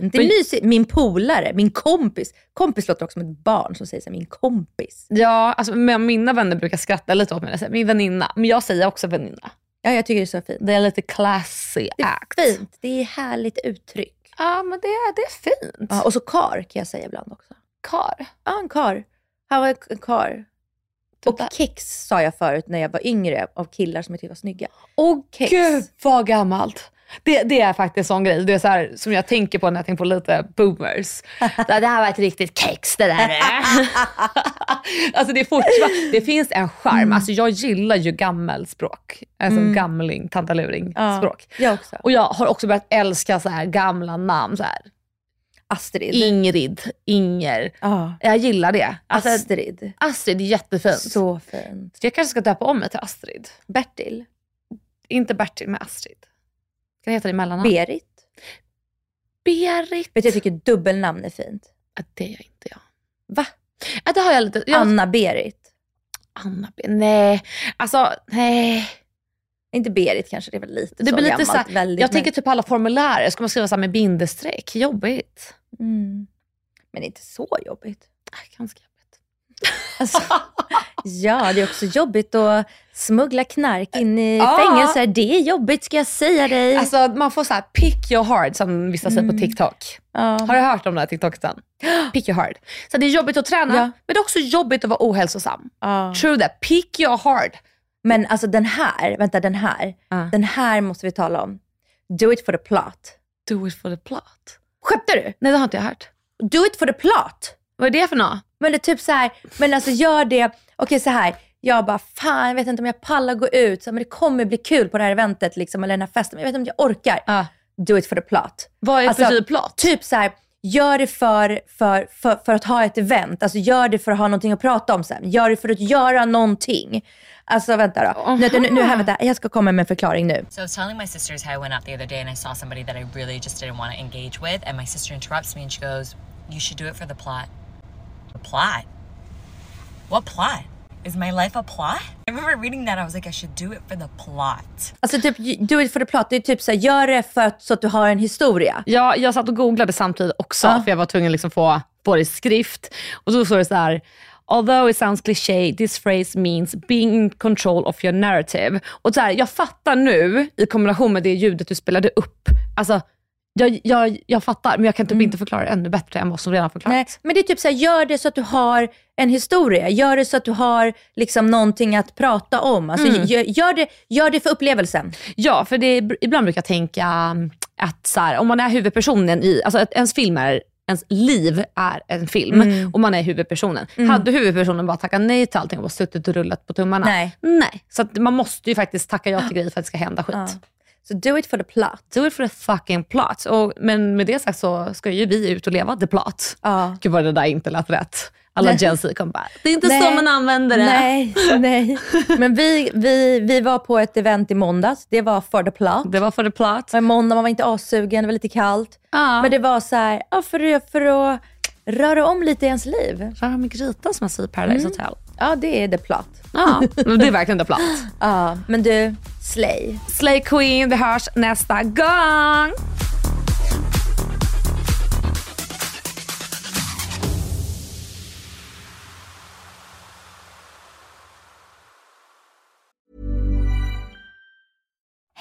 [SPEAKER 2] fint, det är
[SPEAKER 3] Men-
[SPEAKER 2] mysigt. Min polare, min kompis. Kompis låter också som ett barn som säger så här, min kompis.
[SPEAKER 3] Ja, alltså men mina vänner brukar skratta lite åt mig. Säger, Min väninna. Men jag säger också väninna.
[SPEAKER 2] Ja, jag tycker det är så fint.
[SPEAKER 3] Det är lite classy
[SPEAKER 2] Det är
[SPEAKER 3] act.
[SPEAKER 2] fint, det är härligt uttryck.
[SPEAKER 3] Ja men det är, det är fint.
[SPEAKER 2] Ja, och så kar kan jag säga ibland också.
[SPEAKER 3] Kar.
[SPEAKER 2] Ja, en kar. Han var en kar. Och
[SPEAKER 3] där.
[SPEAKER 2] kex sa jag förut när jag var yngre av killar som jag tyckte var snygga.
[SPEAKER 3] Åh
[SPEAKER 2] Kex.
[SPEAKER 3] gud vad gammalt. Det, det är faktiskt en sån grej. Det är så här, som jag tänker på när jag tänker på lite boomers. det här var ett riktigt kex det där. alltså det, är fortfarande, det finns en charm. Alltså jag gillar ju gammelspråk. Alltså gamling, tantaluring
[SPEAKER 2] Ja,
[SPEAKER 3] språk.
[SPEAKER 2] jag också.
[SPEAKER 3] Och jag har också börjat älska så här gamla namn. Så här.
[SPEAKER 2] Astrid.
[SPEAKER 3] Ingrid, Inger.
[SPEAKER 2] ja.
[SPEAKER 3] Jag gillar det. Alltså,
[SPEAKER 2] Astrid.
[SPEAKER 3] Astrid är jättefint.
[SPEAKER 2] Så fint.
[SPEAKER 3] Jag kanske ska döpa om mig till Astrid.
[SPEAKER 2] Bertil.
[SPEAKER 3] Inte Bertil, men Astrid. Ska jag heta det i mellannamn?
[SPEAKER 2] Berit.
[SPEAKER 3] Berit.
[SPEAKER 2] Vet du, jag tycker dubbelnamn är fint.
[SPEAKER 3] Ja, det är jag inte jag.
[SPEAKER 2] Va?
[SPEAKER 3] Ja, det har jag lite. Jag,
[SPEAKER 2] Anna-Berit.
[SPEAKER 3] Anna Be- Nej, alltså nej.
[SPEAKER 2] Inte Berit kanske, det är väl lite
[SPEAKER 3] Det
[SPEAKER 2] så
[SPEAKER 3] blir lite
[SPEAKER 2] gammalt.
[SPEAKER 3] så här,
[SPEAKER 2] väldigt,
[SPEAKER 3] jag
[SPEAKER 2] men-
[SPEAKER 3] tänker typ alla formulär, ska man skriva så här med bindestreck? Jobbigt.
[SPEAKER 2] Mm. Men inte så jobbigt.
[SPEAKER 3] Äh, Ganska jobbigt.
[SPEAKER 2] Alltså, ja, det är också jobbigt att smuggla knark in i
[SPEAKER 3] Ja.
[SPEAKER 2] fängelser. Det är jobbigt ska jag säga dig.
[SPEAKER 3] Alltså man får så här pick your heart som vissa säger på TikTok.
[SPEAKER 2] ja.
[SPEAKER 3] Har du hört om den här TikToksen? Pick your heart. Så det är jobbigt att träna,
[SPEAKER 2] Ja.
[SPEAKER 3] men det är också jobbigt att vara ohälsosam. True that. Pick your heart.
[SPEAKER 2] Men alltså den här, vänta den här.
[SPEAKER 3] Ja.
[SPEAKER 2] Den här måste vi tala om. Do it for the plot.
[SPEAKER 3] Do it for the plot.
[SPEAKER 2] Skämtar du?
[SPEAKER 3] Nej det har inte jag hört.
[SPEAKER 2] Do it for the plot.
[SPEAKER 3] Vad är det för något?
[SPEAKER 2] Men det är typ så här, men alltså gör det, okej så här. Jag bara, fan jag vet inte om jag pallar gå ut, så, men det kommer bli kul på det här eventet liksom, eller den här festen, men jag vet inte om jag orkar.
[SPEAKER 3] Ja.
[SPEAKER 2] Do it for the plot.
[SPEAKER 3] Vad är
[SPEAKER 2] Alltså,
[SPEAKER 3] för typ plot?
[SPEAKER 2] Typ så här, gör det för, för, för, för att ha ett event. Alltså gör det för att ha någonting att prata om sen. Gör det för att göra någonting. Alltså vänta då. Nu, nu, nu här, vänta. Jag ska komma med en förklaring nu.
[SPEAKER 8] So I was telling my sisters how I went out the other day and I saw somebody that I really just didn't want to engage with, and my sister interrupts me and she goes, "You should do it for the plot." The plot? What plot? Is my life a plot? I remember reading that. I was like, I should do it for the plot.
[SPEAKER 2] Alltså typ do it for the plot. Det är typ så här, gör det för att, så att du har en historia.
[SPEAKER 3] Ja, jag satt och googlade samtidigt också,
[SPEAKER 2] Ja.
[SPEAKER 3] för jag var tvungen att liksom få, få det i skrift. Och då står det så här, although it sounds cliché, this phrase means being in control of your narrative. Och så här, jag fattar nu, i kombination med det ljudet du spelade upp, alltså jag, jag, jag fattar, men jag kan typ inte förklara det ännu bättre än vad som redan
[SPEAKER 2] Nej,
[SPEAKER 3] förklarats.
[SPEAKER 2] men det är typ så här, gör det så att du har en historia. Gör det så att du har liksom någonting att prata om. Alltså, gör, gör, det, gör det för upplevelsen.
[SPEAKER 3] Ja, för det, ibland brukar jag tänka att så här, om man är huvudpersonen i, alltså att ens film är ens liv är en film
[SPEAKER 2] Mm.
[SPEAKER 3] och man är huvudpersonen. Hade huvudpersonen bara tackat nej till allting och bara suttit och rullat på tummarna?
[SPEAKER 2] Nej.
[SPEAKER 3] Nej. Så man måste ju faktiskt tacka ja till grejer för att det ska hända skit.
[SPEAKER 2] Ja. Så do it for the plot.
[SPEAKER 3] Do it for the fucking plot. Och, men med det sagt så ska ju vi ut och leva the plot.
[SPEAKER 2] Ja.
[SPEAKER 3] Gud vad det där inte lät rätt. Alla. Gen Z kommer bara, det är inte
[SPEAKER 2] Nej.
[SPEAKER 3] så man använder det.
[SPEAKER 2] Nej, nej. Men vi, vi, vi var på ett event i måndags. Det var for the plot.
[SPEAKER 3] Det var för the plot.
[SPEAKER 2] Och i måndag man var inte assugen, det var lite kallt.
[SPEAKER 3] Ja.
[SPEAKER 2] Men det var så här, ja, för, för att röra om lite i ens liv.
[SPEAKER 3] Röra med grytan som man säger i Paradise
[SPEAKER 2] Mm.
[SPEAKER 3] Hotel.
[SPEAKER 2] Ja, det är the plot.
[SPEAKER 3] Ja, det är verkligen the plot.
[SPEAKER 2] Ja, men du, slay.
[SPEAKER 3] Slay Queen, vi hörs nästa gång.